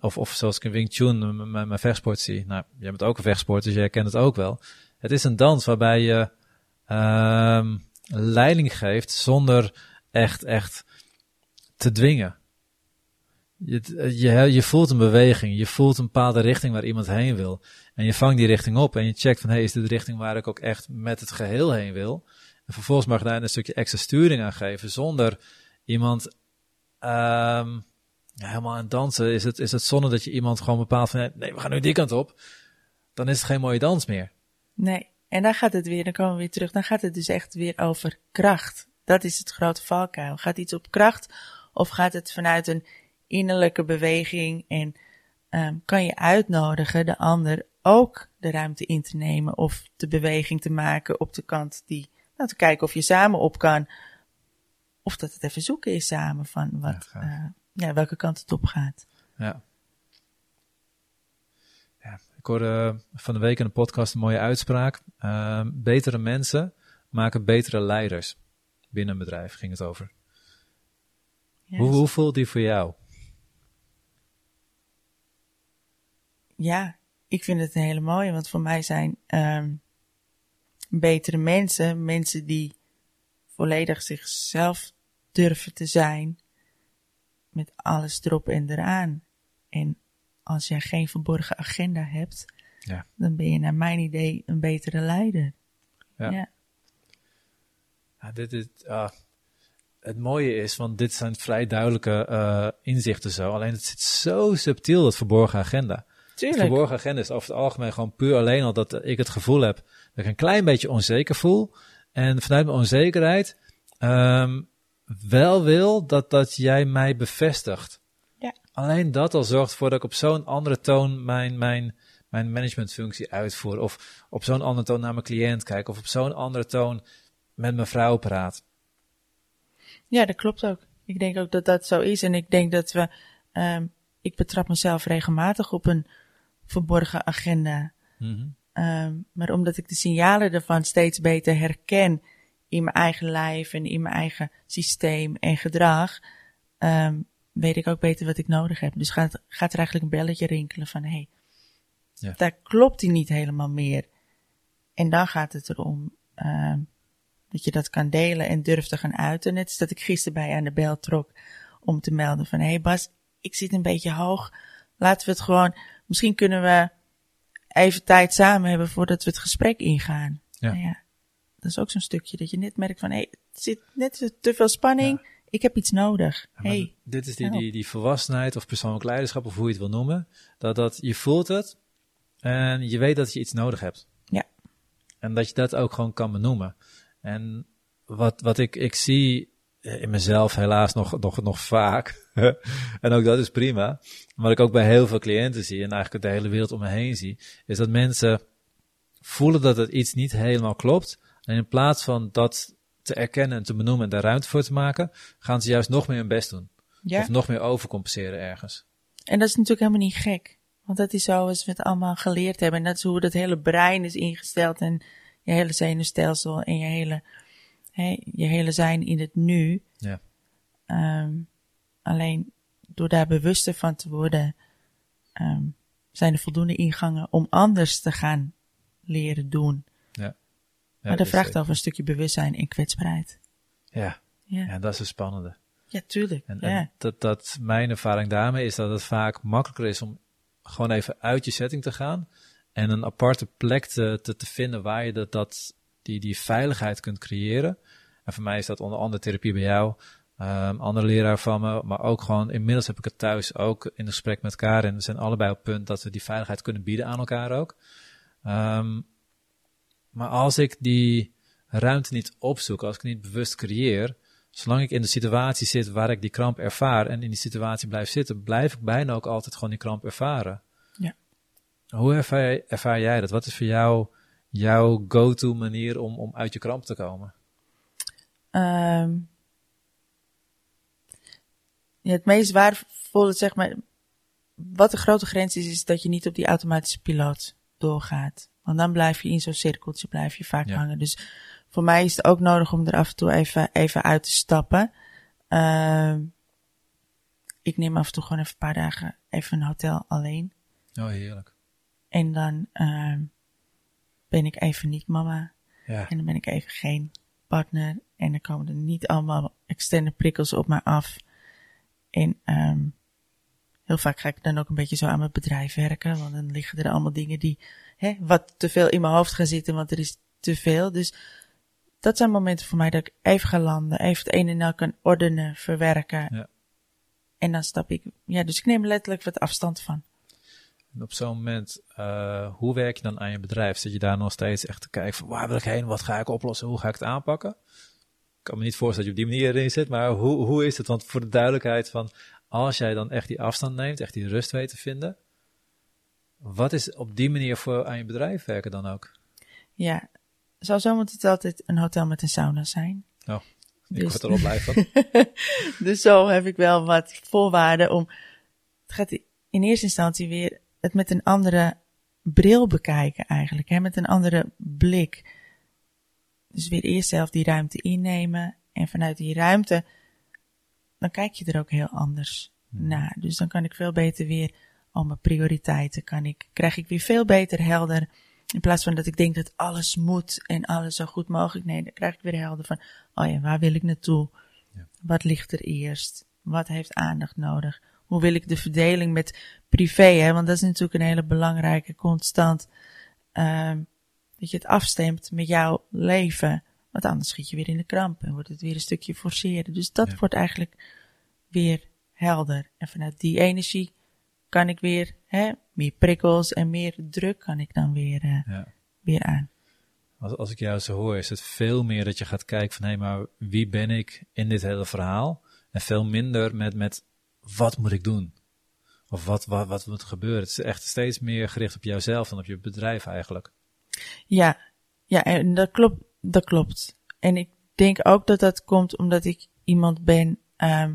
Of, of zoals ik in Wing Chun, m- m- mijn vechtsport zie. Nou, jij bent ook een vechtsport, dus jij kent het ook wel. Het is een dans waarbij je ehm, leiding geeft zonder echt, echt te dwingen. Je, je, je voelt een beweging, je voelt een bepaalde richting waar iemand heen wil. En je vangt die richting op en je checkt van, hey, is dit de richting waar ik ook echt met het geheel heen wil? En vervolgens mag je daar een stukje extra sturing aan geven, zonder iemand ehm, helemaal aan dansen. Is het, is het zonder dat je iemand gewoon bepaalt van, nee, we gaan nu die kant op. Dan is het geen mooie dans meer. Nee, en dan gaat het weer, dan komen we weer terug, dan gaat het dus echt weer over kracht. Dat is het grote valkuil. Gaat iets op kracht of gaat het vanuit een innerlijke beweging en ehm, kan je uitnodigen de ander ook de ruimte in te nemen of de beweging te maken op de kant die, nou te kijken of je samen op kan. Of dat het even zoeken is samen van Ja, wat, gaaf. eh, ja, welke kant het op gaat. Ja. ja. Ik hoorde van de week in een podcast een mooie uitspraak. Ehm, betere mensen maken betere leiders. Binnen een bedrijf ging het over. Ja, Hoe, hoe voelt die voor jou? Ja, ik vind het een hele mooie, want voor mij zijn ehm, betere mensen, mensen die volledig zichzelf durven te zijn, met alles erop en eraan. En als je geen verborgen agenda hebt, Ja. dan ben je naar mijn idee een betere leider. Ja. ja. Ja, dit is, ah, het mooie is, want dit zijn vrij duidelijke eh, inzichten zo. Alleen het zit zo subtiel, dat verborgen agenda. Het tuurlijk. verborgen agenda is over het algemeen gewoon puur alleen al dat ik het gevoel heb dat ik een klein beetje onzeker voel. En vanuit mijn onzekerheid ehm, wel wil dat, dat jij mij bevestigt. Ja. Alleen dat al zorgt ervoor dat ik op zo'n andere toon mijn, mijn, mijn managementfunctie uitvoer. Of op zo'n andere toon naar mijn cliënt kijk. Of op zo'n andere toon met mijn vrouw praat. Ja, dat klopt ook. Ik denk ook dat dat zo is. En ik denk dat we, ehm, ik betrap mezelf regelmatig op een verborgen agenda. Mhm. Ehm, maar omdat ik de signalen ervan steeds beter herken in mijn eigen lijf en in mijn eigen systeem en gedrag, ehm, weet ik ook beter wat ik nodig heb. Dus gaat, gaat er eigenlijk een belletje rinkelen van, hé, hey, Ja. daar klopt hij niet helemaal meer. En dan gaat het erom ehm, dat je dat kan delen en durft te gaan uiten. Net als dat ik gisteren bij aan de bel trok om te melden van, hé hey Bas, ik zit een beetje hoog. Laten we het gewoon, misschien kunnen we even tijd samen hebben voordat we het gesprek ingaan. Ja. Nou ja dat is ook zo'n stukje dat je net merkt van, hé, hey, het zit net te veel spanning. Ik heb iets nodig. Ja, hey, dit is die, help. die, die volwassenheid of persoonlijk leiderschap, of hoe je het wil noemen. Dat, dat je voelt het en je weet dat je iets nodig hebt. Ja. En dat je dat ook gewoon kan benoemen. En wat, wat ik, ik zie in mezelf helaas nog, nog, nog vaak, en ook dat is prima, maar wat ik ook bij heel veel cliënten zie en eigenlijk de hele wereld om me heen zie, is dat mensen voelen dat het iets niet helemaal klopt. En in plaats van dat te erkennen en te benoemen en daar ruimte voor te maken, gaan ze juist nog meer hun best doen. ja. Of nog meer overcompenseren ergens. En dat is natuurlijk helemaal niet gek. Want dat is zoals we het allemaal geleerd hebben. En dat is hoe het hele brein is ingesteld. En je hele zenuwstelsel en je hele, hè, je hele zijn in het nu. Ja. Ehm, alleen door daar bewuster van te worden, ehm, zijn er voldoende ingangen om anders te gaan leren doen. Ja, maar dat vraagt over een stukje bewustzijn en kwetsbaarheid. Ja, Ja, dat is het spannende. tuurlijk. En, ja. en dat, dat mijn ervaring daarmee is dat het vaak makkelijker is om gewoon even uit je setting te gaan en een aparte plek te, te, te vinden waar je dat, dat, die, die veiligheid kunt creëren. En voor mij is dat onder andere therapie bij jou, ehm andere leraar van me, maar ook gewoon, inmiddels heb ik het thuis ook in gesprek met elkaar en we zijn allebei op het punt dat we die veiligheid kunnen bieden aan elkaar ook. Ehm, maar als ik die ruimte niet opzoek, als ik niet bewust creëer, zolang ik in de situatie zit waar ik die kramp ervaar en in die situatie blijf zitten, blijf ik bijna ook altijd gewoon die kramp ervaren. Ja. Hoe ervaar, ervaar jij dat? Wat is voor jou jouw go-to manier om, om uit je kramp te komen? Ehm, ja, het meest waardevolle, zeg maar, wat de grote grens is, is dat je niet op die automatische piloot doorgaat. Want dan blijf je in zo'n cirkeltje, blijf je vaak Ja. hangen. Dus voor mij is het ook nodig om er af en toe even, even uit te stappen. Ehm, ik neem af en toe gewoon even een paar dagen even een hotel alleen. Oh, heerlijk. En dan ehm, ben ik even niet mama. Ja, En dan ben ik even geen partner. En dan komen er niet allemaal externe prikkels op mij af. En ehm heel vaak ga ik dan ook een beetje zo aan mijn bedrijf werken. Want dan liggen er allemaal dingen die hè, wat te veel in mijn hoofd gaan zitten. Want er is te veel. Dus dat zijn momenten voor mij dat ik even ga landen. Even het een en ander kan ordenen, verwerken. Ja. En dan stap ik. Ja, dus ik neem letterlijk wat afstand van. En op zo'n moment, eh, hoe werk je dan aan je bedrijf? Zit je daar nog steeds echt te kijken van waar wil ik heen? Wat ga ik oplossen? Hoe ga ik het aanpakken? Ik kan me niet voorstellen dat je op die manier erin zit, maar hoe, hoe is het? Want voor de duidelijkheid van, als jij dan echt die afstand neemt, echt die rust weet te vinden, wat is op die manier voor aan je bedrijf werken dan ook? Ja, sowieso moet het altijd een hotel met een sauna zijn. Oh, ik Dus- word erop blij van. Dus zo heb ik wel wat voorwaarden om. Het gaat in eerste instantie weer het met een andere bril bekijken, eigenlijk. Hè? Met een andere blik. Dus weer eerst zelf die ruimte innemen. En vanuit die ruimte. dan kijk je er ook heel anders naar. Dus dan kan ik veel beter weer. al mijn prioriteiten kan ik. krijg ik weer veel beter helder. In plaats van dat ik denk dat alles moet en alles zo goed mogelijk. Nee, dan krijg ik weer helder van. oh ja, waar wil ik naartoe? Wat ligt er eerst? Wat heeft aandacht nodig? Hoe wil ik de verdeling met privé, hè? Want dat is natuurlijk een hele belangrijke constant. ehm, dat je het afstemt met jouw leven. Want anders schiet je weer in de kramp en wordt het weer een stukje forceren. Dus dat Ja. wordt eigenlijk weer helder. En vanuit die energie kan ik weer hè, meer prikkels en meer druk kan ik dan weer, eh, Ja. weer aan. Als, als ik jou zo hoor, is het veel meer dat je gaat kijken van, hé, maar wie ben ik in dit hele verhaal? En veel minder met, met wat moet ik doen? Of wat, wat, wat moet er gebeuren? Het is echt steeds meer gericht op jouzelf dan op je bedrijf eigenlijk. Ja, ja, en dat klopt, dat klopt. En ik denk ook dat dat komt omdat ik iemand ben ehm,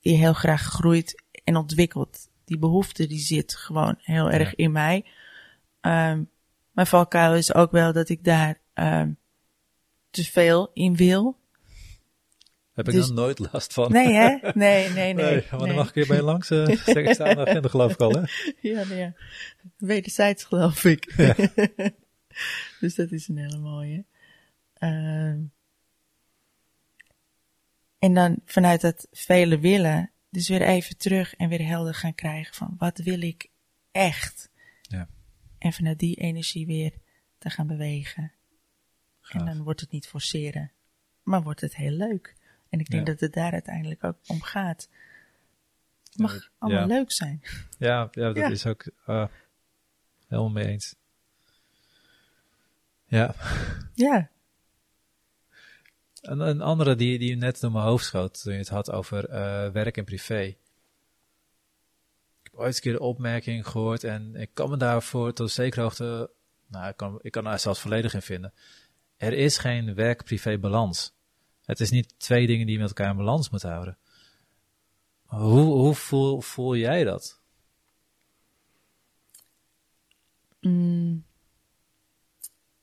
die heel graag groeit en ontwikkelt. Die behoefte die zit gewoon heel erg in mij. Ehm mijn valkuil is ook wel dat ik daar ehm, te veel in wil. Heb ik Dus- dan nooit last van? Nee, hè? Nee, nee, nee. Nee, maar dan mag ik weer bij je langs. Uh, zeg, staan de agenda geloof ik al, hè? Ja, nee, ja. Wederzijds geloof ik. dus dat is een hele mooie. Ehm en dan vanuit dat vele willen Dus weer even terug en weer helder gaan krijgen van wat wil ik echt. Ja. En vanuit die energie weer te gaan bewegen. Gaaf. En dan wordt het niet forceren, maar wordt het heel leuk. En ik denk Ja. dat het daar uiteindelijk ook om gaat. Het mag Ja. allemaal leuk zijn. Ja, ja dat is ook eh, helemaal mee eens. Ja, Ja, een, een andere die, die net door mijn hoofd schoot toen je het had over eh, werk en privé. Ik heb ooit een keer de opmerking gehoord en ik kan me daarvoor tot zekere hoogte, nou, ik kan, ik kan daar zelfs volledig in vinden. Er is geen werk-privé balans. Het is niet twee dingen die je met elkaar in balans moeten houden. Hoe, hoe voel, voel jij dat? mm,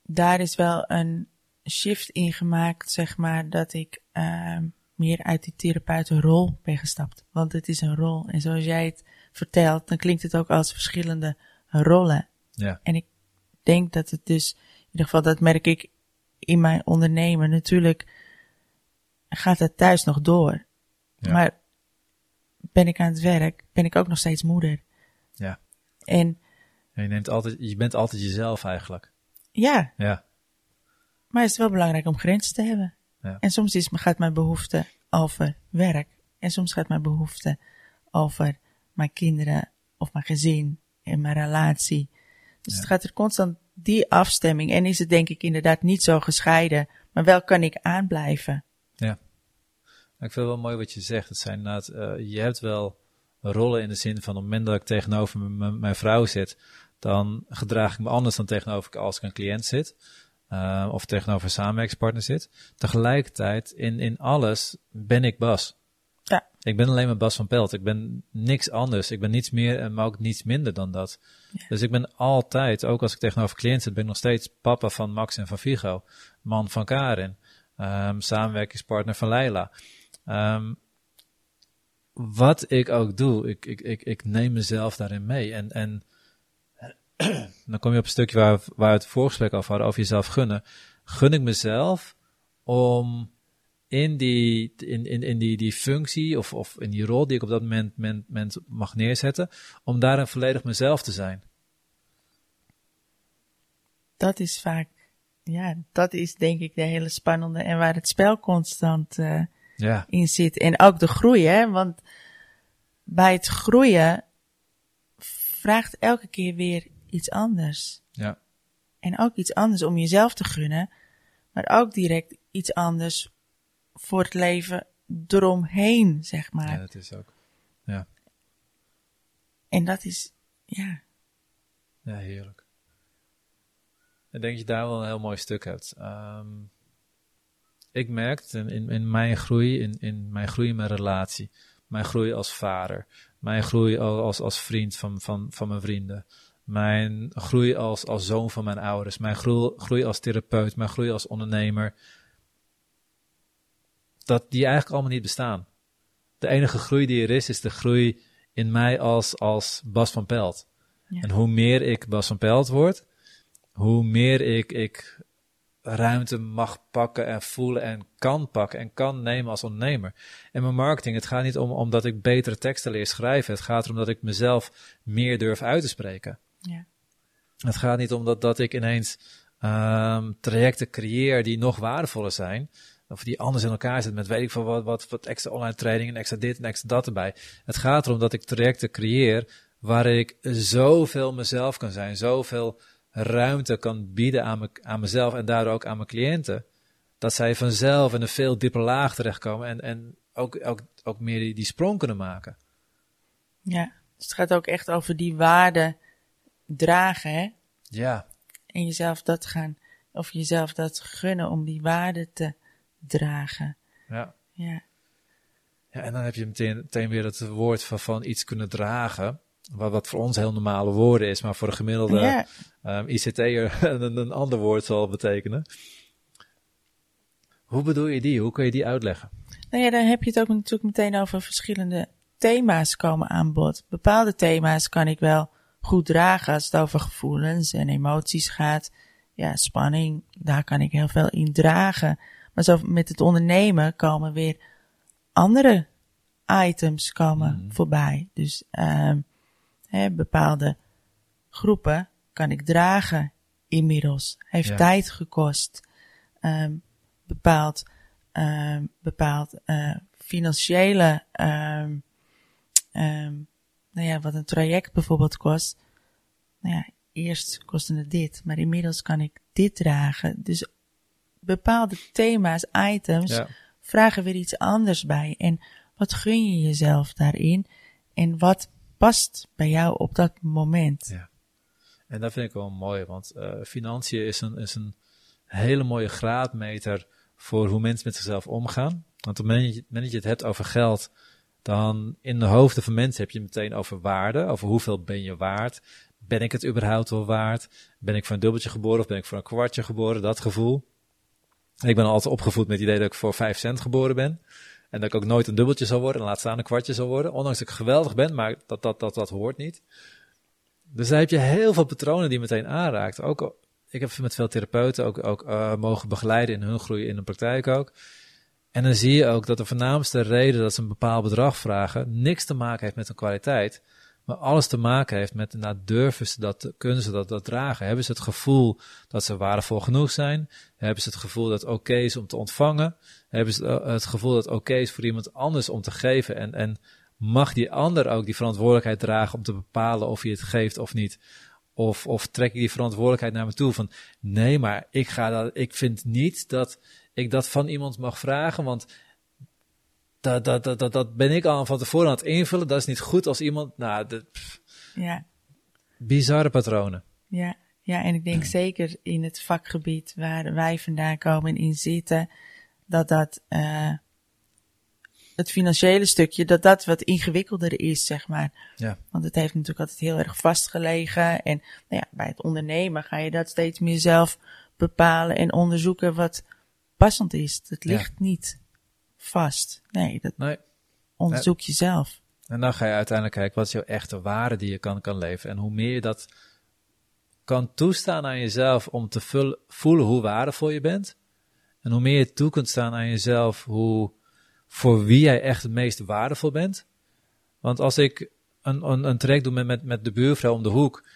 daar is wel een shift in gemaakt, zeg maar, dat ik ehm, meer uit die therapeutenrol ben gestapt. Want het is een rol. En zoals jij het vertelt, dan klinkt het ook als verschillende rollen. Ja, En ik denk dat het dus, in ieder geval dat merk ik in mijn ondernemen. Natuurlijk gaat het thuis nog door. Ja. Maar ben ik aan het werk, ben ik ook nog steeds moeder. ja. En En je, neemt altijd, je bent altijd jezelf eigenlijk. ja, Ja, maar het is wel belangrijk om grenzen te hebben. Ja. En soms is, gaat mijn behoefte over werk. En soms gaat mijn behoefte over mijn kinderen of mijn gezin en mijn relatie. Dus Ja. het gaat er constant die afstemming. En is het denk ik inderdaad niet zo gescheiden. Maar wel kan ik aanblijven. Ik vind het wel mooi wat je zegt. Het zijn inderdaad, eh, je hebt wel rollen in de zin van op het moment dat ik tegenover mijn vrouw zit, dan gedraag ik me anders dan tegenover als ik een cliënt zit. eh, of tegenover een samenwerkingspartner zit. Tegelijkertijd, in, in alles ben ik Bas. Ja. Ik ben alleen maar Bas van Pelt. Ik ben niks anders. Ik ben niets meer en maar ook niets minder dan dat. Ja. Dus ik ben altijd, ook als ik tegenover cliënten zit, ben ik nog steeds papa van Max en van Vigo. Man van Karin. Ehm, samenwerkingspartner van Leila. Ehm, wat ik ook doe, ik, ik, ik, ik neem mezelf daarin mee. En, en dan kom je op een stukje waar, waar we het voorgesprek over hadden, over jezelf gunnen. Gun ik mezelf om in die, in, in, in die, die functie of, of in die rol die ik op dat moment, moment mag neerzetten, om daarin volledig mezelf te zijn. Dat is vaak, ja, dat is denk ik de hele spannende en waar het spel constant eh, Ja, in zit. En ook de groei, hè. Want bij het groeien vraagt elke keer weer iets anders. ja, En ook iets anders om jezelf te gunnen. Maar ook direct iets anders voor het leven eromheen, zeg maar. ja, dat is ook. Ja, En dat is, ja, ja heerlijk. Ik denk dat je daar wel een heel mooi stuk hebt. Ehm, ik merk het in, in, mijn groei, in, in mijn groei in mijn relatie, mijn groei als vader, mijn groei al- als, als vriend van, van, van mijn vrienden, mijn groei als, als zoon van mijn ouders, mijn groei, groei als therapeut, mijn groei als ondernemer, dat die eigenlijk allemaal niet bestaan. De enige groei die er is, is de groei in mij als, als Bas van Pelt. Ja. En hoe meer ik Bas van Pelt word, hoe meer ik, ik ruimte mag pakken en voelen en kan pakken en kan nemen als ondernemer. En mijn marketing, het gaat niet om omdat ik betere teksten leer schrijven. Het gaat erom dat ik mezelf meer durf uit te spreken. ja, Het gaat niet om dat, dat ik ineens ehm, trajecten creëer die nog waardevoller zijn. Of die anders in elkaar zitten met weet ik veel wat, wat, wat extra online training en extra dit en extra dat erbij. Het gaat erom dat ik trajecten creëer waar ik zoveel mezelf kan zijn. Zoveel ruimte kan bieden aan, me, aan mezelf en daardoor ook aan mijn cliënten. Dat zij vanzelf in een veel dieper laag terechtkomen en, en ook, ook, ook meer die, die sprong kunnen maken. ja. Dus het gaat ook echt over die waarde dragen, hè. Ja, En jezelf dat gaan, of jezelf dat gunnen om die waarde te dragen. ja. Ja, Ja, en dan heb je meteen, meteen weer het woord van, van iets kunnen dragen. Wat, wat voor ons heel normale woorden is, maar voor een gemiddelde ja. ehm, ICT'er een, een ander woord zal betekenen. Hoe bedoel je die? Hoe kun je die uitleggen? Nou ja, dan heb je het ook natuurlijk meteen over verschillende thema's komen aan bod. Bepaalde thema's kan ik wel goed dragen als het over gevoelens en emoties gaat. Ja, spanning, daar kan ik heel veel in dragen. Maar zo met het ondernemen komen weer andere items komen Mhm. voorbij. Dus ehm, bepaalde groepen kan ik dragen inmiddels. Heeft Ja. tijd gekost. Ehm, bepaald ehm, bepaald eh, financiële, ehm, nou ja, wat een traject bijvoorbeeld kost. Nou ja, eerst kostte het dit, maar inmiddels kan ik dit dragen. Dus bepaalde thema's, items, Ja. vragen weer iets anders bij. En wat gun je jezelf daarin? En wat past bij jou op dat moment? Ja. En dat vind ik wel mooi, want eh, financiën is een, is een hele mooie graadmeter voor hoe mensen met zichzelf omgaan. Want op het moment dat je- het hebt over geld, dan in de hoofden van mensen heb je meteen over waarde, over hoeveel ben je waard. Ben ik het überhaupt wel waard? Ben ik voor een dubbeltje geboren of ben ik voor een kwartje geboren? Dat gevoel. Ik ben altijd opgevoed met het idee dat ik voor 5 cent geboren ben. En dat ik ook nooit een dubbeltje zal worden en laat staan een kwartje zal worden. Ondanks dat ik geweldig ben, maar dat, dat, dat, dat hoort niet. Dus daar heb je heel veel patronen die meteen aanraakt. Ook, ik heb met veel therapeuten ook, ook eh, mogen begeleiden in hun groei in de praktijk ook. En dan zie je ook dat de voornaamste reden dat ze een bepaald bedrag vragen, niks te maken heeft met hun kwaliteit. Maar alles te maken heeft met, nou, durven ze dat, kunnen ze dat, dat dragen? Hebben ze het gevoel dat ze waardevol genoeg zijn? Hebben ze het gevoel dat het oké is om te ontvangen? Hebben ze het, het gevoel dat het oké is voor iemand anders om te geven? En, en mag die ander ook die verantwoordelijkheid dragen om te bepalen of je het geeft of niet? Of, of trek ik die verantwoordelijkheid naar me toe van nee, maar ik, ga dat, ik vind niet dat ik dat van iemand mag vragen, want dat, dat, dat, dat, dat ben ik al van tevoren aan het invullen. Dat is niet goed als iemand, nou, de, pff, Ja, bizarre patronen. ja, ja, en ik denk zeker in het vakgebied waar wij vandaan komen en in zitten, dat dat eh, het financiële stukje, dat dat wat ingewikkelder is, zeg maar. Ja. Want het heeft natuurlijk altijd heel erg vastgelegen. En nou ja, bij het ondernemen ga je dat steeds meer zelf bepalen en onderzoeken wat passend is. Het Ja. ligt niet vast. Nee, dat Nee. onderzoek je zelf. En dan ga je uiteindelijk kijken, wat is jouw echte waarde die je kan, kan leven? En hoe meer je dat kan toestaan aan jezelf om te voelen hoe waardevol je bent. En hoe meer je toe kunt staan aan jezelf, hoe, voor wie jij echt het meest waardevol bent. Want als ik een, een, een doe met, met, de buurvrouw om de hoek,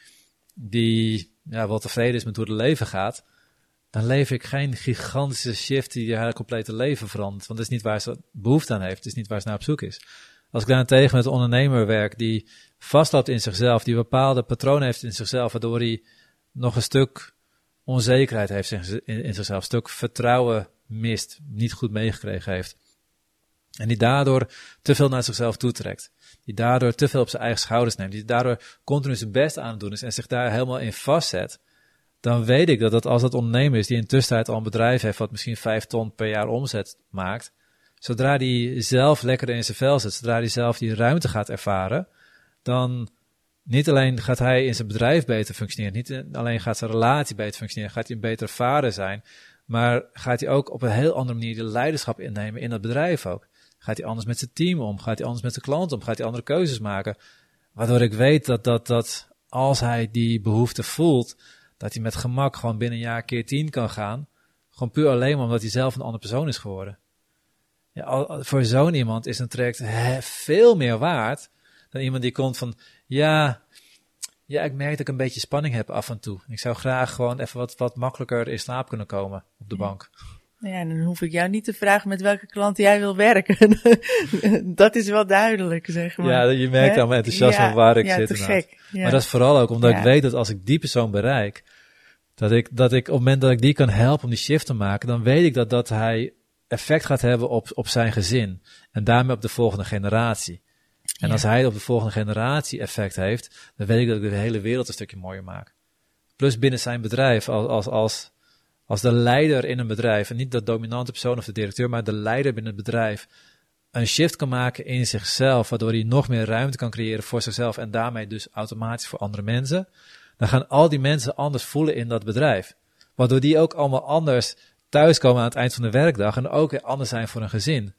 die ja, wel tevreden is met hoe het leven gaat, dan leef ik geen gigantische shift die haar complete leven verandert. Want dat is niet waar ze behoefte aan heeft, het is niet waar ze naar op zoek is. Als ik daarentegen met een ondernemer werk die vastloopt in zichzelf, die bepaalde patronen heeft in zichzelf, waardoor hij nog een stuk onzekerheid heeft in, in, zichzelf, een stuk vertrouwen mist, niet goed meegekregen heeft. En die daardoor te veel naar zichzelf toetrekt. Die daardoor te veel op zijn eigen schouders neemt. Die daardoor continu zijn best aan het doen is en zich daar helemaal in vastzet. Dan weet ik dat, dat als dat ondernemer is die in tussentijd al een bedrijf heeft wat misschien 5 ton per jaar omzet maakt. Zodra die zelf lekker in zijn vel zit, zodra die zelf die ruimte gaat ervaren, dan niet alleen gaat hij in zijn bedrijf beter functioneren, niet alleen gaat zijn relatie beter functioneren, gaat hij een betere vader zijn, maar gaat hij ook op een heel andere manier de leiderschap innemen in dat bedrijf ook. Gaat hij anders met zijn team om? Gaat hij anders met zijn klant om? Gaat hij andere keuzes maken? Waardoor ik weet dat, dat, dat als hij die behoefte voelt, dat hij met gemak gewoon binnen een jaar keer tien kan gaan. Gewoon puur alleen maar omdat hij zelf een andere persoon is geworden. Ja, voor zo'n iemand is een traject veel meer waard dan iemand die komt van, ja, ja, ik merk dat ik een beetje spanning heb af en toe. Ik zou graag gewoon even wat, wat makkelijker in slaap kunnen komen op de bank. Nou ja, dan hoef ik jou niet te vragen met welke klant jij wil werken. dat is wel duidelijk, zeg maar. Ja, je merkt Hè? aan mijn enthousiasme Ja, waar ik ja, zit. te gek. Ja. Maar dat is vooral ook omdat ik weet dat als ik die persoon bereik, dat ik, dat ik op het moment dat ik die kan helpen om die shift te maken, dan weet ik dat, dat hij effect gaat hebben op, op zijn gezin. En daarmee op de volgende generatie. En Ja. als hij op de volgende generatie effect heeft, dan weet ik dat ik de hele wereld een stukje mooier maak. Plus binnen zijn bedrijf, als, als, als, als de leider in een bedrijf, en niet de dominante persoon of de directeur, maar de leider binnen het bedrijf, een shift kan maken in zichzelf, waardoor hij nog meer ruimte kan creëren voor zichzelf en daarmee dus automatisch voor andere mensen, dan gaan al die mensen anders voelen in dat bedrijf. Waardoor die ook allemaal anders thuiskomen aan het eind van de werkdag en ook weer anders zijn voor een gezin.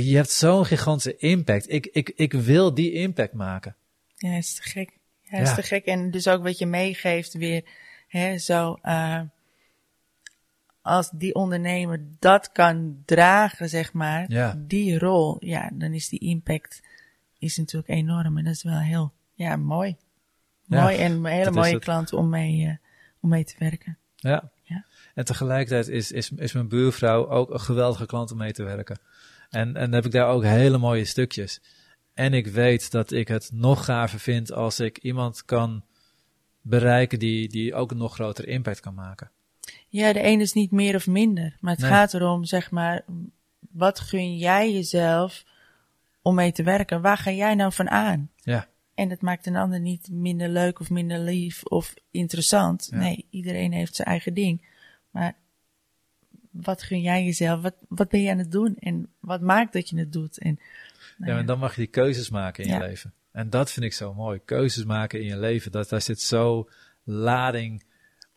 Je hebt zo'n gigantische impact. Ik, ik, ik wil die impact maken. Ja, is te gek. Ja, is Ja. te gek. En dus ook wat je meegeeft weer, hè, zo, eh, als die ondernemer dat kan dragen, zeg maar, Ja. die rol, ja, dan is die impact is natuurlijk enorm. En dat is wel heel, ja, mooi. Mooi en een hele mooie klant om mee, eh, om mee te werken. Ja. Ja. En tegelijkertijd is, is, is mijn buurvrouw ook een geweldige klant om mee te werken. En, en heb ik daar ook hele mooie stukjes. En ik weet dat ik het nog gaver vind als ik iemand kan bereiken die, die ook een nog grotere impact kan maken. Ja, de een is niet meer of minder. Maar het Nee. gaat erom, zeg maar, wat gun jij jezelf om mee te werken? Waar ga jij nou van aan? Ja. En dat maakt een ander niet minder leuk of minder lief of interessant. Ja. Nee, iedereen heeft zijn eigen ding. Maar wat gun jij jezelf? Wat, wat ben je aan het doen? En wat maakt dat je het doet? En, nou Ja, ja. en dan mag je die keuzes maken in je leven. En dat vind ik zo mooi. Keuzes maken in je leven. Dat, daar zit zo lading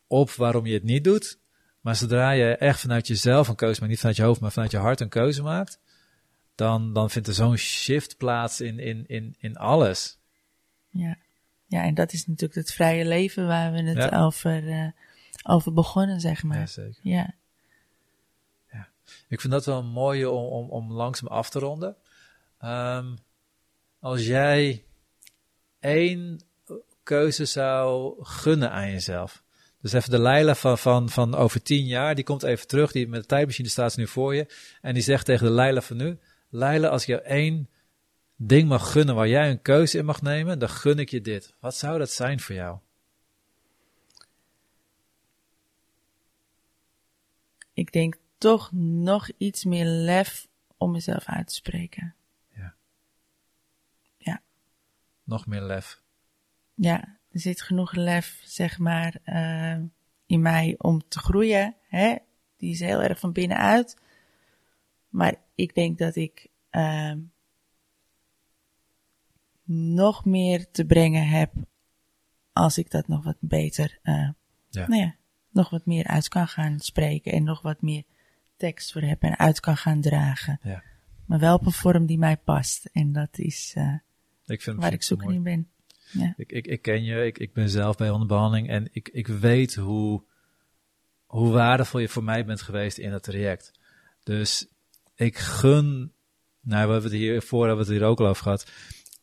op waarom je het niet doet. Maar zodra je echt vanuit jezelf een keuze maakt, niet vanuit je hoofd, maar vanuit je hart een keuze maakt, dan, dan vindt er zo'n shift plaats in, in, in, in alles. Ja. ja, en dat is natuurlijk het vrije leven waar we het Ja. over, eh, over begonnen, zeg maar. Ja, zeker. Ja. Ik vind dat wel een mooie om, om, om langzaam af te ronden. Ehm, als jij één keuze zou gunnen aan jezelf. Dus even de Leila van, van, van over tien jaar, die komt even terug. Die met de tijdmachine staat nu voor je. En die zegt tegen de Leila van nu: Leila, als ik jou één ding mag gunnen waar jij een keuze in mag nemen, dan gun ik je dit. Wat zou dat zijn voor jou? ik denk toch nog iets meer lef om mezelf uit te spreken. Nog meer lef. Ja, er zit genoeg lef, zeg maar, eh, in mij om te groeien. Hè? Die is heel erg van binnenuit. Maar ik denk dat ik eh, nog meer te brengen heb als ik dat nog wat beter, Ja. nou ja, nog wat meer uit kan gaan spreken en nog wat meer tekst voor heb en uit kan gaan dragen. Ja. Maar wel op een vorm die mij past. En dat is eh, Ik vind, waar ik zoeken in ben. Ja. Ik, ik, ik ken je, ik, ik ben zelf bij onderbehandeling en ik, ik weet hoe, hoe waardevol je voor mij bent geweest in dat traject. Dus ik gun, nou we hebben het hier voor hebben we het hier ook al over gehad.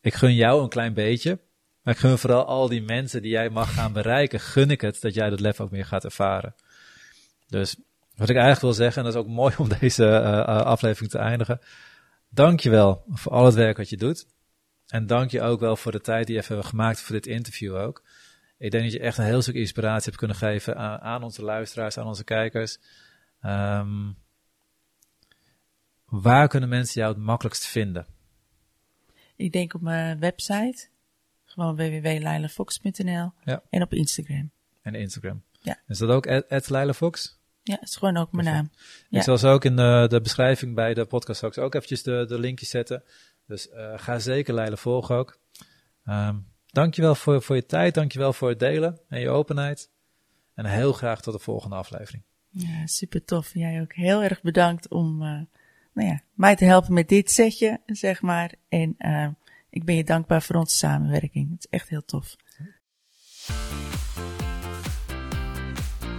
Ik gun jou een klein beetje, maar ik gun vooral al die mensen die jij mag gaan bereiken, gun ik het dat jij dat lef ook meer gaat ervaren. Dus wat ik eigenlijk wil zeggen, en dat is ook mooi om deze eh, eh, aflevering te eindigen. Dankjewel voor al het werk wat je doet. En dank je ook wel voor de tijd die je even hebt gemaakt voor dit interview ook. Ik denk dat je echt een heel stuk inspiratie hebt kunnen geven aan, aan onze luisteraars, aan onze kijkers. Ehm, waar kunnen mensen jou het makkelijkst vinden? Ik denk op mijn website, gewoon www.leilafox.nl Ja. en op Instagram. En Instagram. Ja. Is dat ook at, at Leila Fox? Ja, is gewoon ook mijn naam. Ja. Ik zal ze ook in de, de beschrijving bij de podcast straks ook eventjes de, de linkjes zetten. Dus eh, ga zeker Leila volgen ook. Ehm dankjewel voor, voor je tijd, dankjewel voor het delen en je openheid. En heel graag tot de volgende aflevering. Ja, super tof. Jij ook heel erg bedankt om eh, nou ja, mij te helpen met dit setje, zeg maar. En eh, ik ben je dankbaar voor onze samenwerking. Het is echt heel tof.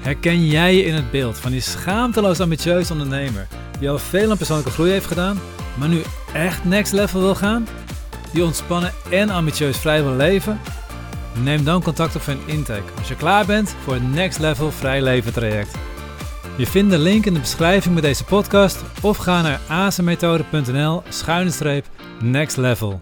Herken jij je in het beeld van die schaamteloos ambitieuze ondernemer die al veel aan persoonlijke groei heeft gedaan, maar nu echt next level wil gaan? Die ontspannen en ambitieus vrij wil leven? Neem dan contact op voor een intake als je klaar bent voor het Next Level Vrij Leven traject. Je vindt de link in de beschrijving bij deze podcast of ga naar azenmethode.nl schuine next level.